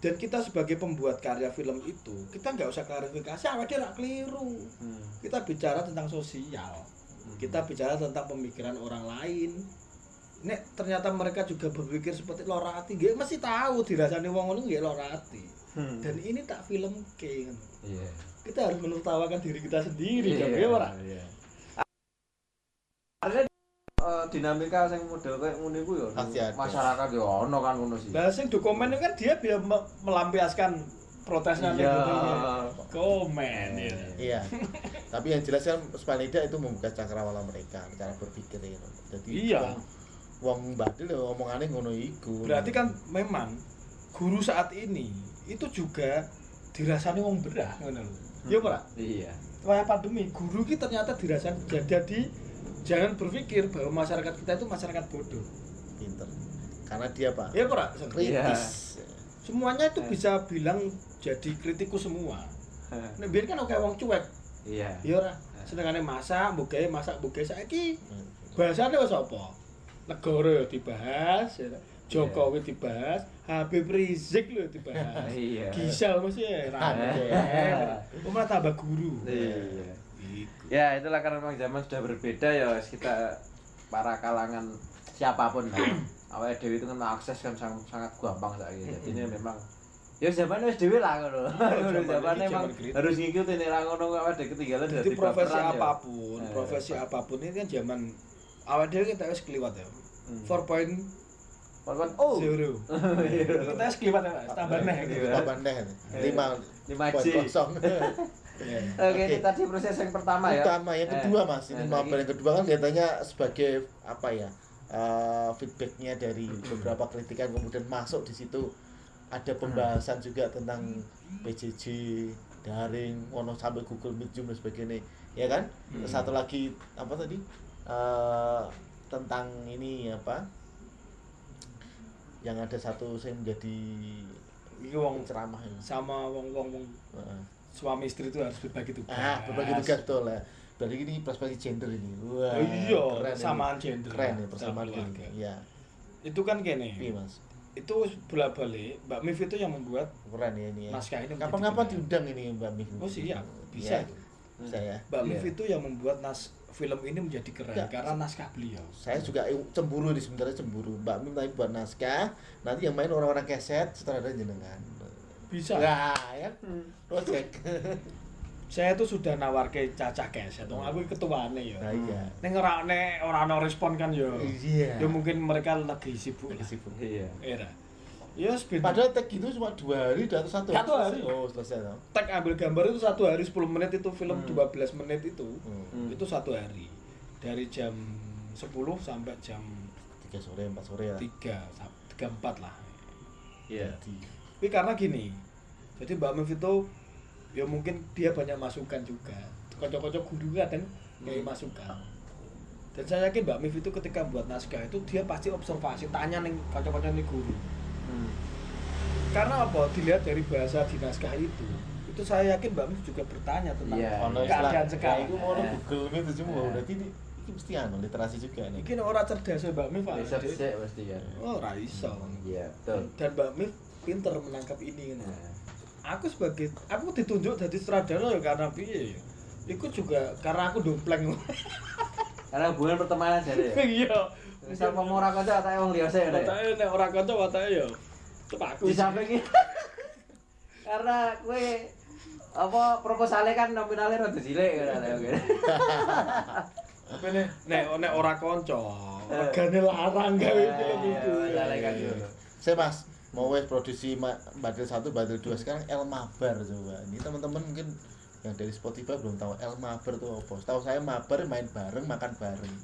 Dan kita sebagai pembuat karya film itu kita nggak usah klarifikasi awalnya dia nggak keliru. Hmm. kita bicara tentang sosial. Kita bicara tentang pemikiran orang lain. Nek ternyata mereka juga berpikir seperti lorati, nggak mesti tahu dirasani wong ngono nggak lorati. Hmm. Dan ini tak film ke Iya. Kita harus menertawakan diri kita sendiri, kan Iya, ya ora? iya. Artinya eh, dinamika sing model kayak ngono iku ya masyarakat ya ono kan ngono sih. Lah sing dokumen itu kan dia biar me- melampiaskan protesnya Iya. gitu. komen ya. Iya. Tapi yang jelas kan paling tidak itu membuka cakrawala mereka, cara berpikir ya. Jadi Iya. wong- badil ya omongannya ngono iku. Berarti kan memang guru saat ini itu juga dirasani wong berah ngono lho. Iya ora? Iya. Wah pandemi, guru kita ternyata dirasani jadi jangan berpikir bahwa masyarakat kita itu masyarakat bodoh. pinter. Karena dia Pak Iya ora? kritis. Semuanya itu bisa bilang jadi kritikus semua. Nek biyen kan oke wong cuek. Iya. Iya ora? Senengane masak, mbok gawe masak, mbok gawe saiki Hmm. bahasane wis apa? Negara ya dibahas, ya. Jokowi dibahas, Habib Rizik lho dibahas. Iya. Gisel mesti ya. Iya. Umar tambah guru. Iya. Ya itulah karena memang zaman sudah berbeda ya kita para kalangan siapa pun lah. Awalnya Dewi itu kan akses kan sangat, sangat gampang saja. Jadi ini memang ya zaman wes Dewi lah ngono. [laughs] zaman Zaman ini emang zaman kritis. harus ngikutin ini lah ngono awake dhewe ketinggalan Jadi dadi profesi baperan ya. apa pun, Eh. profesi apa pun ini kan zaman awal dhewe kita wis kliwat ya. Hmm. 4.0 Pokoknya, oh. [laughs] kita wis kliwat ya, tambah neh. gitu. Iya. Papan deh. Lima [laughs] Iya. Oke, ini tadi proses yang pertama ya. Utama yang Eh, kedua Mas, ini eh, yang kedua kan kelihatannya sebagai apa ya? eh, feedbacknya dari beberapa kritikan kemudian masuk di situ ada pembahasan juga tentang PJJ daring, ono sampai Google Meet Zoom dan sebagainya, ya kan? Hmm. Satu lagi apa tadi? Eh, tentang ini apa? Yang ada satu saya menjadi Iki wong ceramah ini. sama wong-wong wong Heeh. Suami istri itu harus berbagi tugas. Ah, berbagi tugas betul lah. Berarti ini perspektif gender ini. Wah, Oh iya, keren ini. samaan gender. Keren ya persamaan gender. Iya. Itu kan kene. Iya, Mas. Itu bolak-balik Mbak Mif itu yang membuat Keren ya ini ya. naskah ini. Kapan-kapan diundang ini Mbak Mif. Oh siap, bisa Iya, itu. Bisa ya. Mbak Mif Iya. itu yang membuat nas film ini menjadi keren Ya. karena naskah beliau. Saya juga cemburu di sebenarnya cemburu. Mbak Mif tadi buat naskah, nanti yang main orang-orang keset, sutradara jenengan. Bisa. Nah, ya. Project. Saya tuh sudah nawar ke cacah keset. Wong aku ketuane ya. Nah, iya. Ning ora nek ora ana respon kan ya. Iya. Ya mungkin mereka lagi sibuk lah. Sibuk. Iya. Era. Ya yes, Padahal tag itu cuma dua hari dan satu Satu hari. Oh, selesai. no? tag ambil gambar itu satu hari 10 menit itu film Hmm. 12 menit itu Hmm. Hmm. itu satu hari dari jam 10 sampai jam Tiga sore, empat sore lah. 3 tiga empat lah Iya. tapi karena gini jadi Mbak Mif itu ya mungkin dia banyak masukan juga kocok-kocok guru kadang kayak Hmm. masukan dan saya yakin Mbak Mif itu ketika buat naskah itu dia pasti observasi tanya nih kocok-kocok nih guru Hmm. karena apa dilihat dari bahasa di naskah itu itu saya yakin Mbak Mif juga bertanya tentang Iya. Ono keadaan sekarang Ya, Iku mau Eh. Google itu semua Eh. berarti ini ini mesti anu literasi juga nih. Mungkin orang cerdas ya Mbak Mif Pak. Riset sih pasti kan. Oh, ra iso. Iya, betul. Dan Mbak Mif pinter menangkap ini kan. Nah, Aku sebagai aku ditunjuk jadi sutradara ya karena piye ya. Iku juga karena aku dompleng. Karena hubungan pertemanan jadi ya. Iya. Misal mau ora kanca tak wong liya sik ya. Watake nek ora kanca watake ya. Di samping ini. Karena kowe apa proposalnya kan nominalnya rada cilik kan oke. Tapi nek nek nek ora kanca, Eh. regane larang gawe film Iya, itu. kan dulu. Saya Mas mau wes produksi Badil 1, Badil 2 sekarang El Mabar coba. Ini teman-teman mungkin yang dari Spotify belum tahu El Mabar itu apa. Tahu saya Mabar main bareng, makan bareng.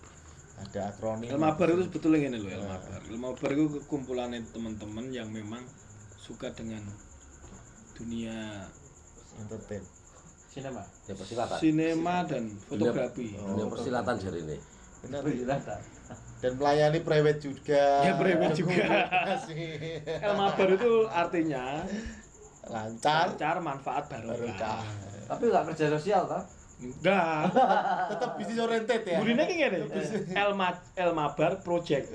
Ada akronim. Elmabar itu sebetulnya ini loh Nah. Elmabar. Elmabar itu kumpulan teman-teman yang memang suka dengan dunia entertain. Sinema. Ya persilatan. sinema dan fotografi. Oh. Dunia persilatan jari ini. Benar. Persilatan. Dan melayani prewed juga. Ya, prewed juga. [laughs] Komunikasi. Elmabar itu artinya Lancar. lancar manfaat Barokah. barokah. Tapi nggak kerja sosial toh? Enggak. [laughs] Tetap bisnis oriented ya. Burine ki ngene. Elma Elmabar Project.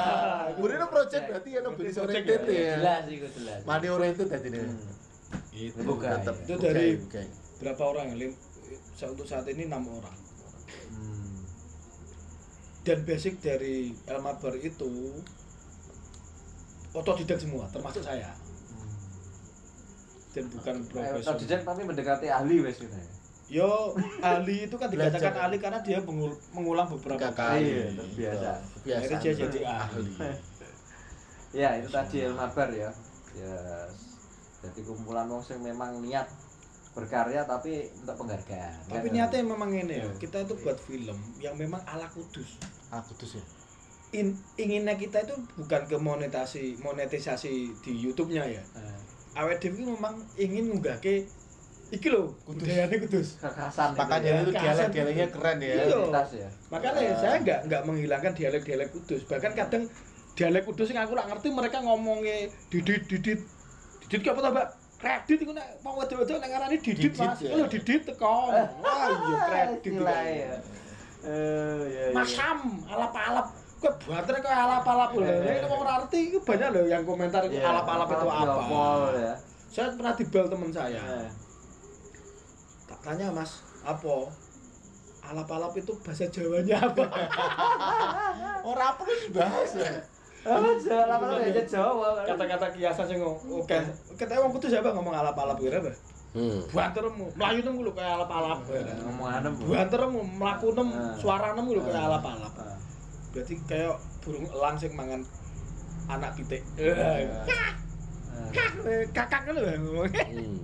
[laughs] Burine project berarti ya bisnis Project oriented ya. ya. Jelas itu jelas. Money oriented tadi nih. Itu. Bukan. Tetap Itu dari-. Berapa orang? Lim- sa- untuk saat ini enam orang. Dan basic dari Elmabar itu otodidak semua, termasuk saya. Dan bukan Eh, profesional. Otodidak tapi mendekati ahli wes gitu ya. Yo, ahli itu kan dikatakan ahli karena dia mengul- mengulang beberapa kali. Iya, terbiasa. Biasa. Akhirnya dia jadi ahli. [laughs] Ya, itu tadi Elmabar ya. Ya. Jadi kumpulan wong sing memang niat berkarya tapi untuk penghargaan. Tapi Kan? niatnya memang ini ya, kita itu buat film yang memang ala kudus. Aku tuh sih. In, inginnya kita itu bukan ke monetasi monetisasi di YouTube-nya ya. Eh, Awet dhewe iki memang ingin ngunggahke iki lho, budayane kudus. kekhasan Makanya itu Keasan dialek-dialeknya itu. keren ya. Iya. ya. Makanya Ah. saya nggak nggak menghilangkan dialek-dialek kudus. Bahkan kadang dialek kudus yang aku nggak ngerti mereka ngomongnya didit didit didit ki apa Mbak? Kredit iku nek wong wedok-wedok nek ngarani didit, Mas. ya. Lho didit teko. [laughs] Wah, iya kredit. Gila ya. Eh, ya, ya. Masam, alap-alap. Kok banter kok alap-alap lho. Eh. Nek wong ora ngerti itu banyak loh yang komentar itu Ya, alap-alap itu apa. Ya. Saya pernah dibel teman saya. Tak tanya, Mas, apa? Alap-alap itu bahasa Jawanya apa? [laughs] Orang apa dibahas ya. [laughs] Apa Jawa lama ya Jawa. Kata-kata kiasan sing oke. Kita wong kudu siapa ngomong alap-alap kira apa? Hmm. Bantermu, melayu nemu lu kayak alap-alap. ngomong anem. Bu. Bantermu, melaku nem, Ah. suara nemu lu kayak alap-alap. Ah. Berarti kayak burung elang sing mangan anak pitik. Eh, Kakak lu ngomong. Hmm.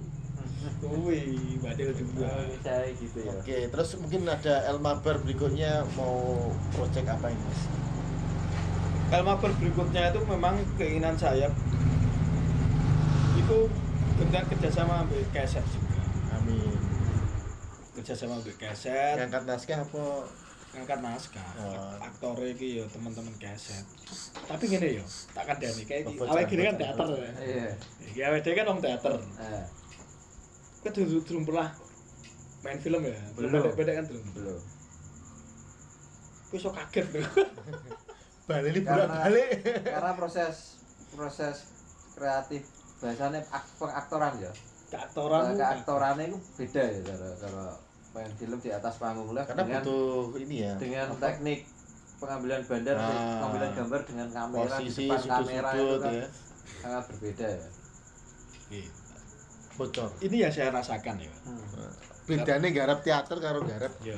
[laughs] Wih, badil juga. Saya gitu ya. Oke, terus mungkin ada Elmabar berikutnya mau project apa ini mas? Elmaber berikutnya itu memang keinginan saya. Itu dengan kerjasama ambil keset juga. Amin. kerjasama ambil keset. Ngangkat naskah apa? ngangkat naskah. Oh. aktor iki ya teman-teman keset. Tapi gini yo tak kandani kayak iki Bocoran, awake gini kan teater ya. Iya. iki awake dhewe kan wong teater. Eh, kita dulu belum pernah main film ya? Belum. Beda kan belum? Belum. gue so kaget tuh [laughs] Balik ini Karena- bolak-balik. Karena proses proses kreatif bahasanya ak pengaktoran ya. keaktoran Keaktorannya itu beda ya kalau kalau main film di atas panggung lah Karena dengan butuh ini ya. dengan apa? teknik pengambilan bandar, Ah. pengambilan gambar dengan kamera di posisi depan kamera itu sudut-sudut kan ya. sangat berbeda ya. Bocor. ini yang saya rasakan ya Bedanya garap teater karo garap ya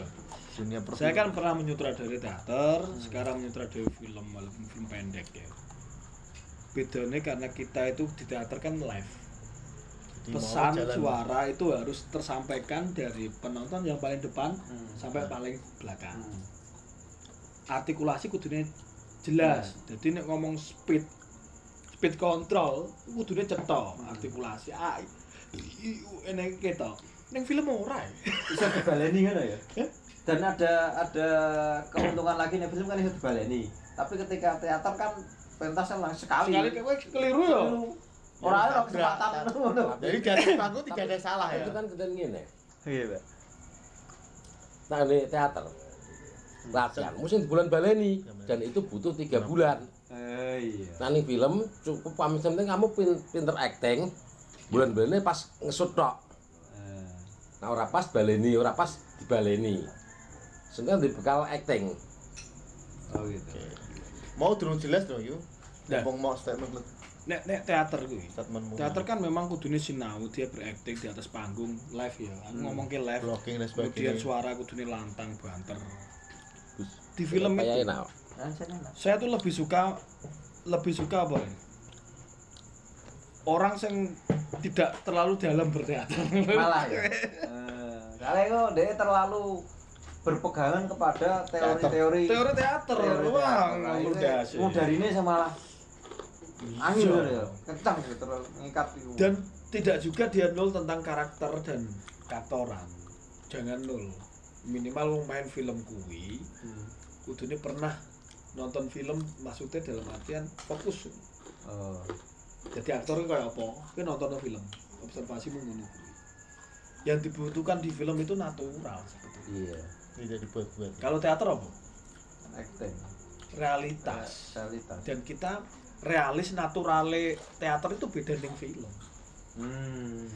dunia perfilman. Saya kan pernah menyutradari teater, sekarang menyutradari film walaupun film pendek ya. Bedanya karena kita itu di teater kan live. Jadi Pesan suara itu harus tersampaikan dari penonton yang paling depan Hmm. sampai paling belakang. Hmm. Artikulasi kudunya jelas. Jadi nek ngomong speed speed control kudunya cetok artikulasi. Ah, i- i- enek ketok. Ning film ora. ya. Bisa dibaleni kan ya? Dan ada ada keuntungan lagi nih film kan bisa dibaleni. Tapi ketika teater kan pentasnya langsung sekali. Sekali kowe keliru ya. Orang ada Tabrak, kesempatan ngono. [laughs] Jadi di atas panggung tidak ada salah ya. Itu kan kita ngene. Iya, Pak. Nah, ini teater. Latihan, mesti di bulan baleni dan itu butuh tiga bulan. Eh, iya. Nah, ini film cukup pamit penting kamu pin- pinter acting. Bulan baleni pas ngesut tok. Eh, Nah, ora pas baleni, ora pas dibaleni. Sehingga dibekal acting. Oh gitu. Mau durung jelas dong yuk. Ngomong mau statement Nek nek teater kuwi. statementmu. Teater kan memang kudune sinau, dia berakting di atas panggung live ya. Aku ngomong ke live. blocking dan Kemudian suara kudune lantang banter. Di film itu enak. Saya enak. saya tuh lebih suka lebih suka apa ya? Orang yang tidak terlalu dalam berteater. Malah ya. [laughs] Eh, Soalnya kok dia terlalu berpegangan kepada teori-teori Teori teater. teori Wah, teater. Nah, ngomong ini. Mau ini sama malah angin loh ya. Kencang gitu terus ngikat itu. Dan tidak juga dia nol tentang karakter dan katoran. Jangan nol. Minimal wong main film kuwi Hmm. kudune pernah nonton film maksudnya dalam artian fokus Oh. jadi aktor kayak apa kita nonton film observasi kuwi yang dibutuhkan di film itu natural sebetulnya. iya tidak dibuat-buat Kalau teater apa? acting Realitas. realitas Dan kita realis naturale teater itu beda dengan film. hmm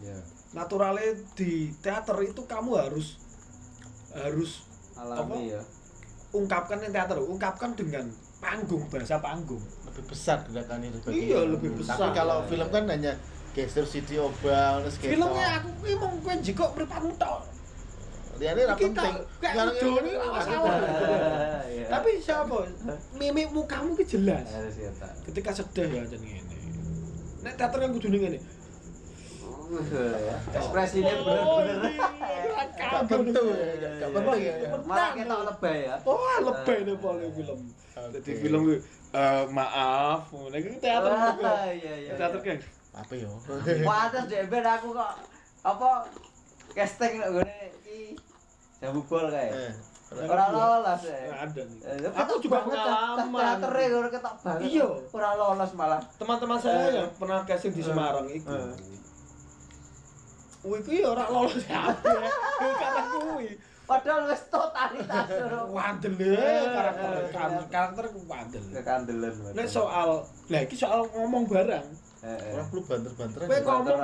ya Naturale di teater itu kamu harus harus alami ya ungkapkan yang teater, ungkapkan dengan panggung bahasa panggung. lebih besar gerakannya Iya, film. lebih besar. tapi kalau Iya, film iya. kan hanya gestur CD obang terus gitu Filmnya aku emang kowe jikok mripatmu tok. Ra Iki penting udah yang- ini masalah. Iya. Tapi siapa? Mimik mukamu ki jelas. Ketika sedih ya jan ngene. Nek teater kan kudu ngene. ya. [laughs] ekspresinya Oh, bener-bener iya. Gak penting ya, gak penting ya. malah kita lebay ya Oh, lebay nih paling film. Jadi film gue eh, maaf, nek iki teater Wah, iya iya Teater kan. apa yo Pantes dek ben aku kok apa casting gone iki jambu bol kae. Eh, Ora lolos ya. ada nih. Eh, Aku juga pengalaman. Teater e ngono ketok banget. Iya. Ora lolos malah. Teman-teman saya Eh. yang pernah casting di Semarang itu. Eh. Wih, kuwi ora lolos kabeh. Kata kuwi. Padahal wis totalitas ora Wandel ya, karakter karakter wandel. kekandelan. Nek soal, lah iki soal ngomong barang. Heeh. orang perlu banter-banteran Kowe ya. ngomong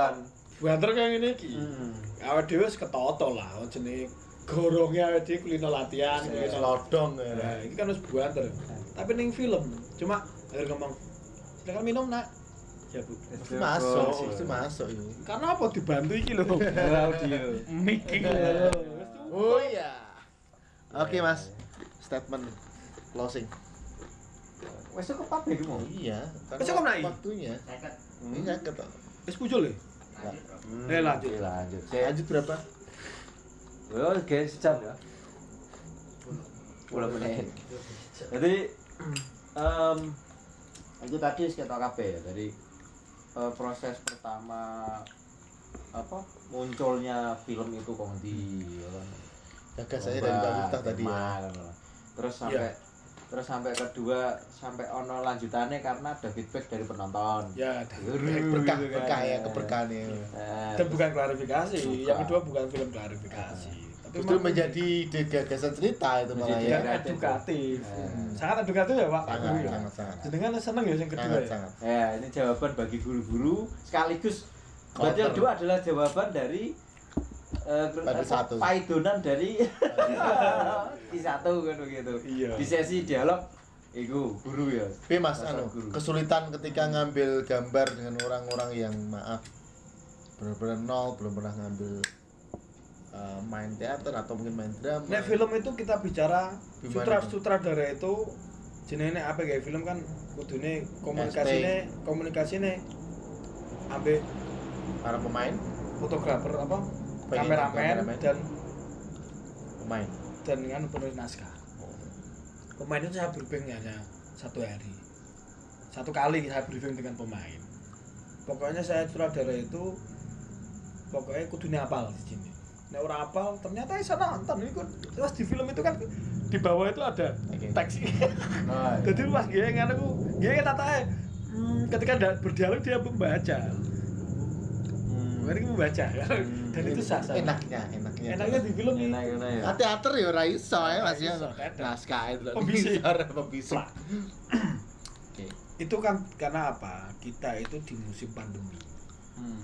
banter kayak ngene iki. Hmm. Awake dhewe wis ketoto lah jenenge awake dhewe kulino latihan. Kulino- selodong ya Nah, ini kan harus banter. Tapi ning film cuma akhir ngomong silakan minum nak. Ya bu. Mesti masuk mesti masuk yo Karena apa dibantu iki lho. [laughs] Audio. Miking. oh iya oke mas statement closing Wis cukup apa iki mau? iya Wis cukup, Nai? waktunya ini sakit kok Wis pucul ya? Hmm, Eh, lanjut. lanjut. Lanjut berapa Yo, guys, sejam ya. Puluh menit. Jadi, em itu tadi sekitar kabeh ya. Dari eh, proses pertama apa munculnya film itu kok di ya kan. gagas saya dari Pak Miftah tadi ya lah. Terus sampai terus sampai kedua sampai ono lanjutannya karena ada feedback dari penonton. Ya, berkah Gitu kan. berkah ya keberkahan ya Eh, dan bukan klarifikasi. Yang kedua bukan film klarifikasi. Tapi justru memang menjadi ide gagasan cerita itu malah ya edukatif. Eh. Sangat edukatif ya, Pak. sangat Guru ya? sangat sangat Jenengan seneng ya yang kedua sangat ya? sangat Ya, ini jawaban bagi guru-guru sekaligus berarti kedua adalah jawaban dari eh, apa, satu. paidonan dari [laughs] di satu kan begitu. Iya. Di sesi dialog iku guru ya. Tapi mas, anu, guru. kesulitan ketika ngambil gambar dengan orang-orang yang maaf benar-benar nol, belum pernah ngambil uh, main teater atau mungkin main drama. Nek film itu kita bicara sutra sutradara itu jenenge apa kayak film kan kudune komunikasine komunikasine ambek para pemain, fotografer apa kameramen dan pemain. dan kan penulis naskah. Pemain itu saya briefing hanya satu hari. Satu kali saya briefing dengan pemain. Pokoknya saya sutradara itu pokoknya kudunya apal di sini. Nek ora apal ternyata saya nonton. Itu terus di film itu kan di bawah itu ada Oke. teks. Nah, [laughs] jadi pas dia yang aku dia tata hmm, ketika berdialog dia membaca hmm. Mari membaca dan itu sah sah Enaknya, enaknya. enaknya di film ini Enak enak ya. Teater ya ora iso ya Mas ya. Naskah itu Pembisik. Bisa, pembisik. Plak. Oke. itu kan karena apa kita itu di musim pandemi Hmm.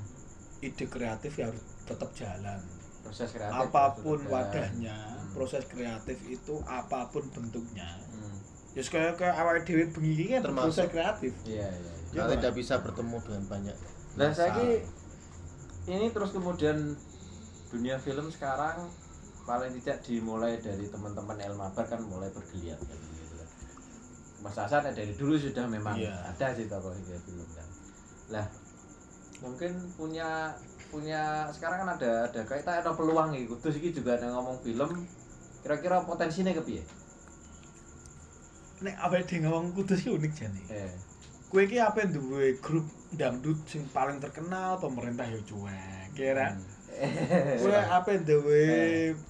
ide kreatif ya harus tetap jalan Proses kreatif. apa pun wadahnya Hmm. proses kreatif itu apa pun bentuknya Hmm. ya kayak kayak awal dewi bengi ini kan Termasuk- proses kreatif Iya, iya. iya. Kita Iya, tidak bisa bertemu dengan banyak. Nah, saya ini terus kemudian dunia film sekarang paling tidak dimulai dari teman-teman Elmabar kan mulai bergeliat kan gitu kan. Mas Hasan dari dulu sudah memang Iya. ada sih tokoh hingga film kan. Lah mungkin punya punya sekarang kan ada ada kayak tak ada peluang gitu. Terus ini juga ada ngomong film kira-kira potensinya kepiye? nek awal dewi ngomong kudus ki unik jane Eh. kue ki apa duwe grup dangdut sing paling terkenal pemerintah ya cuek kira [laughs] Eh. kue apa duwe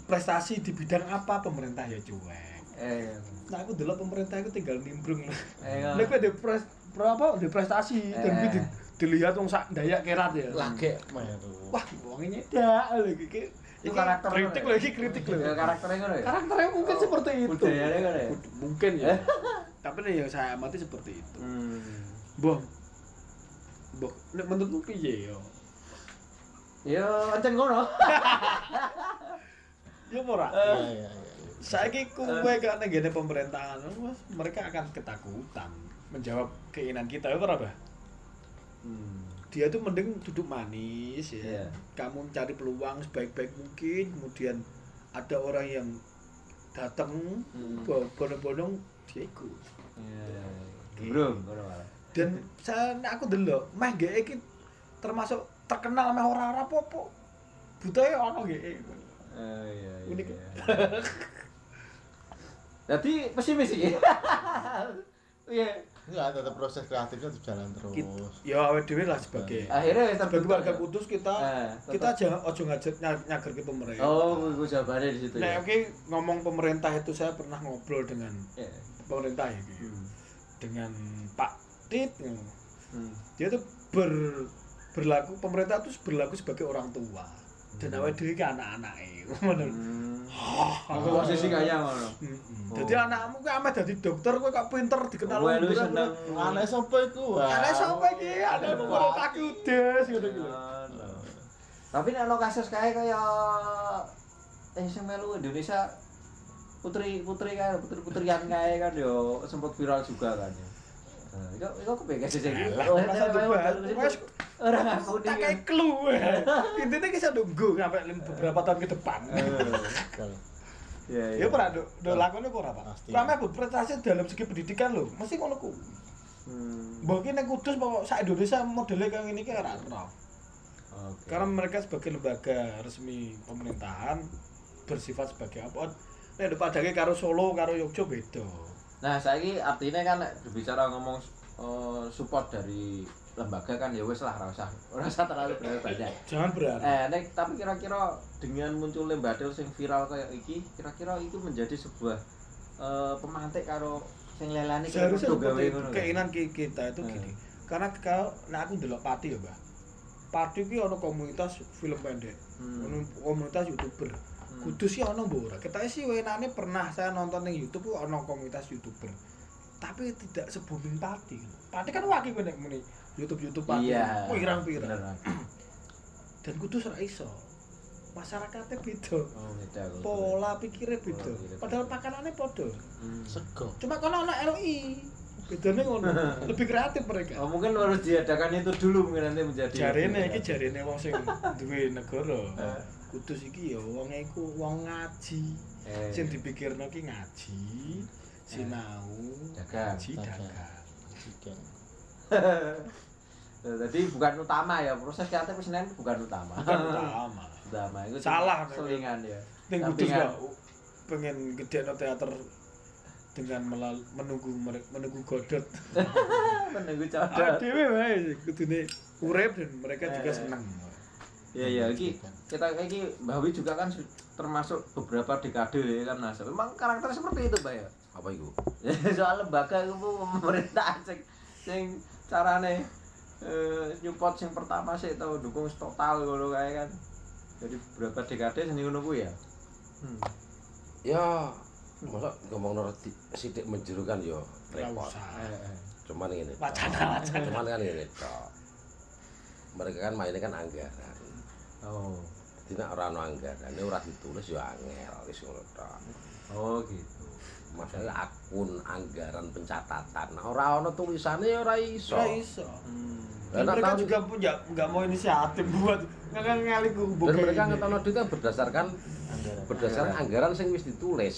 prestasi di bidang apa pemerintah ya cuek Eh. nah aku dulu pemerintah itu tinggal nimbrung lah Eh. Lek kowe di pres pro apa di prestasi dan Eh. kuwi di dilihat wong sak Dayak kerat ya. lagi Wah, wong nyedak Itu karakter kritik ya? iki kritik lho. Ya karakternya ngono ya. Karakternya mungkin seperti itu. Budayanya ngono ya? Bud- Mungkin ya. [laughs] Tapi nih yang saya amati seperti itu. Hmm. Nek menurutmu piye yo? Ya ancen ngono. Ya ora. iya iya iya Saiki kuwe gak nang ngene pemerintahan, Mas, mereka akan ketakutan menjawab keinginan kita ya ora, Bah? Hmm. Dia tuh mending duduk manis ya. Iya. Kamu mencari peluang sebaik-baik mungkin, kemudian ada orang yang datang Hmm. bo- bodong-bodong dia ikut. Iya. Gembrung ngono malah. Dan saya aku delok, meh GE iki termasuk terkenal meh ora-ora apa-apa. Butahe ono GE. Oh iya iya. Unik. iya. Jadi pesimis sih. [laughs] Iya. enggak tetap proses kreatifnya tetap jalan terus Ya awake dhewe lah sebagai Akhirnya wis sebagai warga kudus kita Eh, kita jangan ojo ngajak ny- nyager ke pemerintah. Oh, gue jawabannya di situ Nah, ya. oke ngomong pemerintah itu saya pernah ngobrol dengan Iya. pemerintah ya, gitu. Hmm. dengan Pak Ya. Hmm. Dia tuh ber berlaku pemerintah itu berlaku sebagai orang tua dan awake dhewe ki anak-anake. [laughs] Ngono. Hmm. Aku posisi kaya ngono. Heeh. Oh. Dadi anakmu ki ame dadi dokter kowe kok pinter dikenal lu unggul, seneng. aneh sampai iku Aneh sampe iki ada nomor Pak Kudes ngono ki. lho. Ngono. Tapi nek ono kasus kae kaya eh sing melu Indonesia putri putri kan putri putrian kae kan yo sempat viral juga kan ya. Itu itu kepengen sih sih. Alah, masa dibahas. Wes, orang aku tak kayak clue. [laughs] Intinya kita nunggu sampai beberapa tahun ke depan. [laughs] Iya Ya ora do, do lakone apa ora, Pak? Berprestasi dalam segi pendidikan lho, mesti ngono ku. Hmm. Mbok nek Kudus pokok sak Indonesia modelnya kayak ngene ki ora ora. Oke. Karena mereka sebagai lembaga resmi pemerintahan bersifat sebagai apa? Nek padake karo Solo karo Yogyakarta beda. Nah, saiki artinya kan bicara ngomong eh, support dari lembaga kan ya wis lah [laughs] ora usah terlalu banyak. Jangan berharap. Eh, nek tapi kira-kira dengan munculnya badal sing viral kayak iki, kira-kira itu menjadi sebuah eh, pemantik karo sing lelani Seharusnya seperti ya? keinginan ki- kita itu Hmm. gini. Karena kalau nah aku ndelok Pati ya, Mbak. Pati ki ono komunitas film pendek, Hmm. komunitas YouTuber. Kudus sih ono mbok ora. Kita sih wenane pernah saya nonton ning YouTube ono komunitas YouTuber. Tapi tidak se-booming Pati. Pati kan wakil nek muni YouTube-YouTube Pati. Iya. Pirang-pirang. Bener. Dan Kudus ora iso. Masyarakatnya beda. Oh, beda. Pola pikirnya beda. Padahal pakanannya podo. Hmm. sego Cuma kalau anak LI bedanya ngono. [laughs] Lebih kreatif mereka. Oh, mungkin harus diadakan itu dulu mungkin nanti menjadi jarene iki jarene wong sing [laughs] duwe negara. Eh. Kudus iki ya wong iku wong ngaji. Eh, Sing dipikirno ki ngaji, sinau, dagang. ngaji Dagang. [laughs] Jadi bukan utama ya, proses kreatif sebenarnya bukan utama. Bukan [laughs] utama. utama itu Salah, selingan ya. Ning Kudus Sampingan. kok pengen gede teater dengan melal- menunggu menunggu godot. [laughs] Menunggu codot. dhewe wae kudune urip dan mereka juga Eh. seneng. Iya iya, iki kita iki Mbak Wi juga kan su- termasuk beberapa dekade ya kan Mas. Memang karakternya seperti itu, Mbak ya. apa itu [laughs] Soal lembaga itu Bu, pemerintah [laughs] sing sing carane eh nyupport sing pertama sih tau dukung total ngono kae kan. Jadi beberapa dekade sing ngono ku ya. Hmm. ya masa ngomong nor sidik menjeru kan yo Ora repot. Eh, eh. cuman ini. Wacana wacana. cuman kan ini mereka kan mainnya kan anggaran Oh. tidak orang no anggaran ini ora ditulis yo angel wis ngono tok Oh gitu. masalah akun anggaran pencatatan nah, ora ono tulisannya ya ora iso Ora iso. Hmm. Dan mereka tahun- juga punya nggak mau inisiatif buat nggak ngali gue dan mereka ngetono duit kan berdasarkan berdasarkan anggaran sing wis ditulis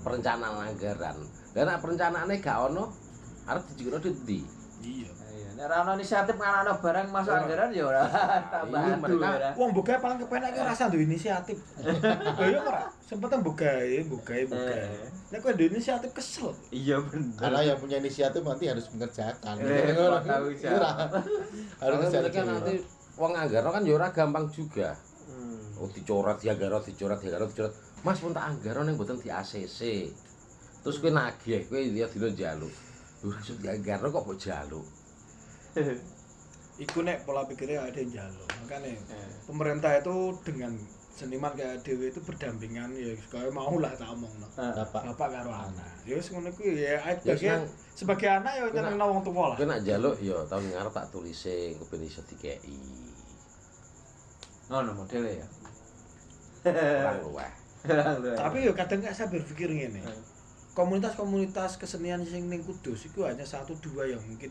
perencanaan anggaran dan nek perencanaannya gak ono arep duit ndi Iya. Iya, nek ora ono inisiatif nganakno barang masuk anggaran ya ora [laughs] tambah Iya, adu mereka- ora. Wong bogae paling kepenak ki rasa duwe inisiatif. Lho iya ora? Sempet bogae, bogae, bogae. Eh. Nek kowe duwe inisiatif kesel. Iya bener. karena yang punya inisiatif nanti harus mengerjakan Eh. [laughs] Ora. harus mereka cari. nanti uang anggaran kan ya ora gampang juga Hmm. oh dicoret dianggaran dicoret dianggaran dicoret mas pun tak anggaran yang mboten di ACC terus kowe nagih kowe dia dino njaluk ora iso dianggaran kok mbok jaluk [laughs] iku nek pola pikirnya ada yang jaluk makanya Eh. pemerintah itu dengan seniman kayak dewe itu berdampingan ya kayak mau lah tak omong no. Eh. Bapak. bapak karo anak ya wis ngono kuwi ya Ya, sebagai sebagai anak ya nyeneng wong tua lah Kowe nak njaluk ya tahun ngarep tak tulise kowe ben iso dikeki. ngono modele ya Kurang [laughs] luweh. tapi ya kadang gak saya berpikir ngene Eh. komunitas-komunitas kesenian sing ning Kudus itu hanya satu dua yang mungkin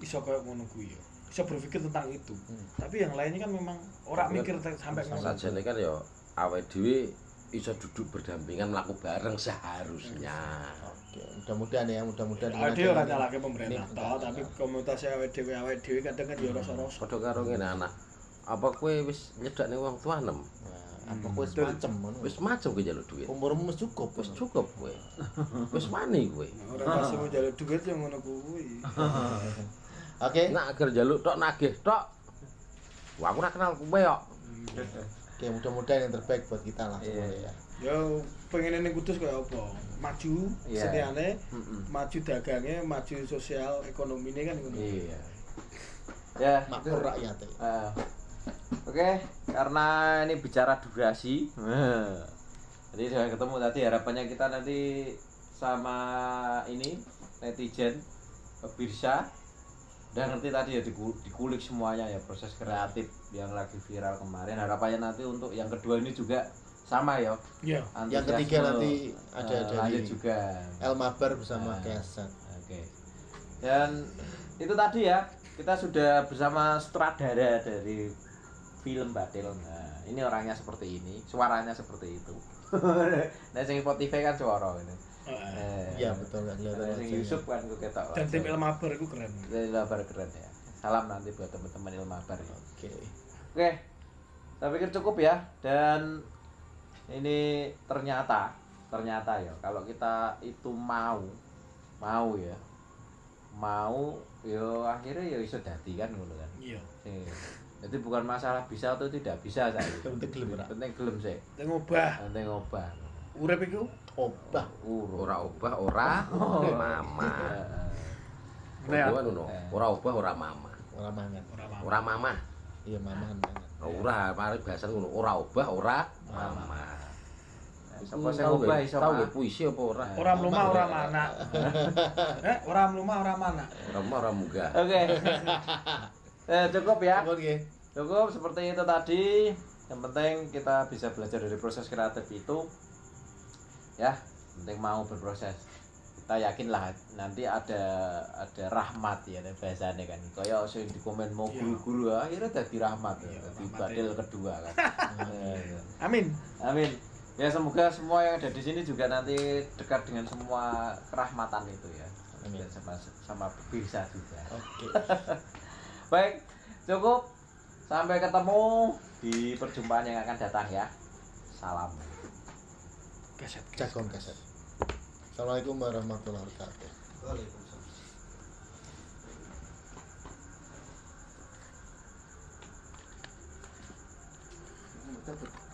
iso kayak ngono kuwi ya bisa berpikir tentang itu tapi yang lainnya kan memang orang Tapi mikir sampai ngono Sajane kan ya awake dhewe iso duduk berdampingan mlaku bareng seharusnya. Oke, mudah-mudahan ya, mudah-mudahan dengan ada adanya- nyalake pemerintah toh tapi komunitas awake dhewe awake dhewe kadang kan ya rasa-rasa Padha karo ngene anak. Apa kowe wis nyedak ning wong tuanem? Nah, apa kowe Betul. semacam ngono. Wis macem kowe njaluk duit. umurmu wis cukup. Wis cukup kowe. [laughs] Wis wani kowe. orang pas mau jalur duit yang ngono kuwi [laughs] Oke. Nak agar njaluk tok nagih tok. Wah aku ora kenal kowe kok. Oke, mudah-mudahan yang terbaik buat kita lah Iya. semuanya ya. ya pengen ning Kudus kayak apa maju Iya. seniane Mm-mm. maju dagangnya maju sosial ekonomi ini kan ngono Iya. Ya, Makmur rakyat ya. Eh, Oke, karena ini bicara durasi, jadi sudah ketemu tadi harapannya kita nanti sama ini netizen pemirsa udah ngerti tadi ya diku- dikulik semuanya ya proses kreatif yang lagi viral kemarin harapannya nanti untuk yang kedua ini juga sama ya iya Yang ketiga nanti ada eh, dari lanjut juga El Mabar bersama Nah. Kesan. Oke. Dan itu tadi ya, kita sudah bersama sutradara dari film Batil. Nah, ini orangnya seperti ini, suaranya seperti itu. [laughs] nah, sing Spotify kan suara ini. Eh, Iya, betul nggak kelihatan nah. Yusuf kan gue ketok. dan tim Elmaber itu keren Dari Labar keren ya. Salam nanti buat teman-teman Ilmabar ya. Oke. Oke. Saya pikir cukup ya dan ini ternyata ternyata ya kalau kita itu mau mau ya mau yo akhirnya ya iso dadi kan ngono kan. iya Jadi bukan masalah bisa atau tidak bisa saya. Penting gelem. Penting gelem sih. dan ngubah Penting ngobah. Urip iku Obah. Ora obah ora mama. [laughs] Nah, Ora ngono. Ora obah ora mama. Ora mangan. ora mama. Iya, mamahan mangan. Ora, mari bahasa ngono. Ora obah ora mama. Sapa sing Tahu nggih? iso nggih puisi apa ora? ora mlumah ora mana [laughs] eh ora mlumah ora mana Ora mah ora munggah. Oke. [laughs] Eh, cukup ya. Oke. Cukup seperti itu tadi. Yang penting kita bisa belajar dari proses kreatif itu. Ya, penting mau berproses. Kita yakin lah nanti ada ada rahmat ya ada bahasanya kan. Kayak sing di komen mau Iya. guru-guru akhirnya jadi rahmat ya, Iya, jadi badil ya. kedua kan. Eh, [laughs] amin Amin. Ya semoga semua yang ada di sini juga nanti dekat dengan semua kerahmatan itu ya. Amin. Dan sama sama bisa juga. Oke. [laughs] Baik, cukup. Sampai ketemu di perjumpaan yang akan datang ya. Salam. Kaset, kaset. Cakon kaset. Assalamualaikum warahmatullahi wabarakatuh. Waalaikumsalam. Thank you.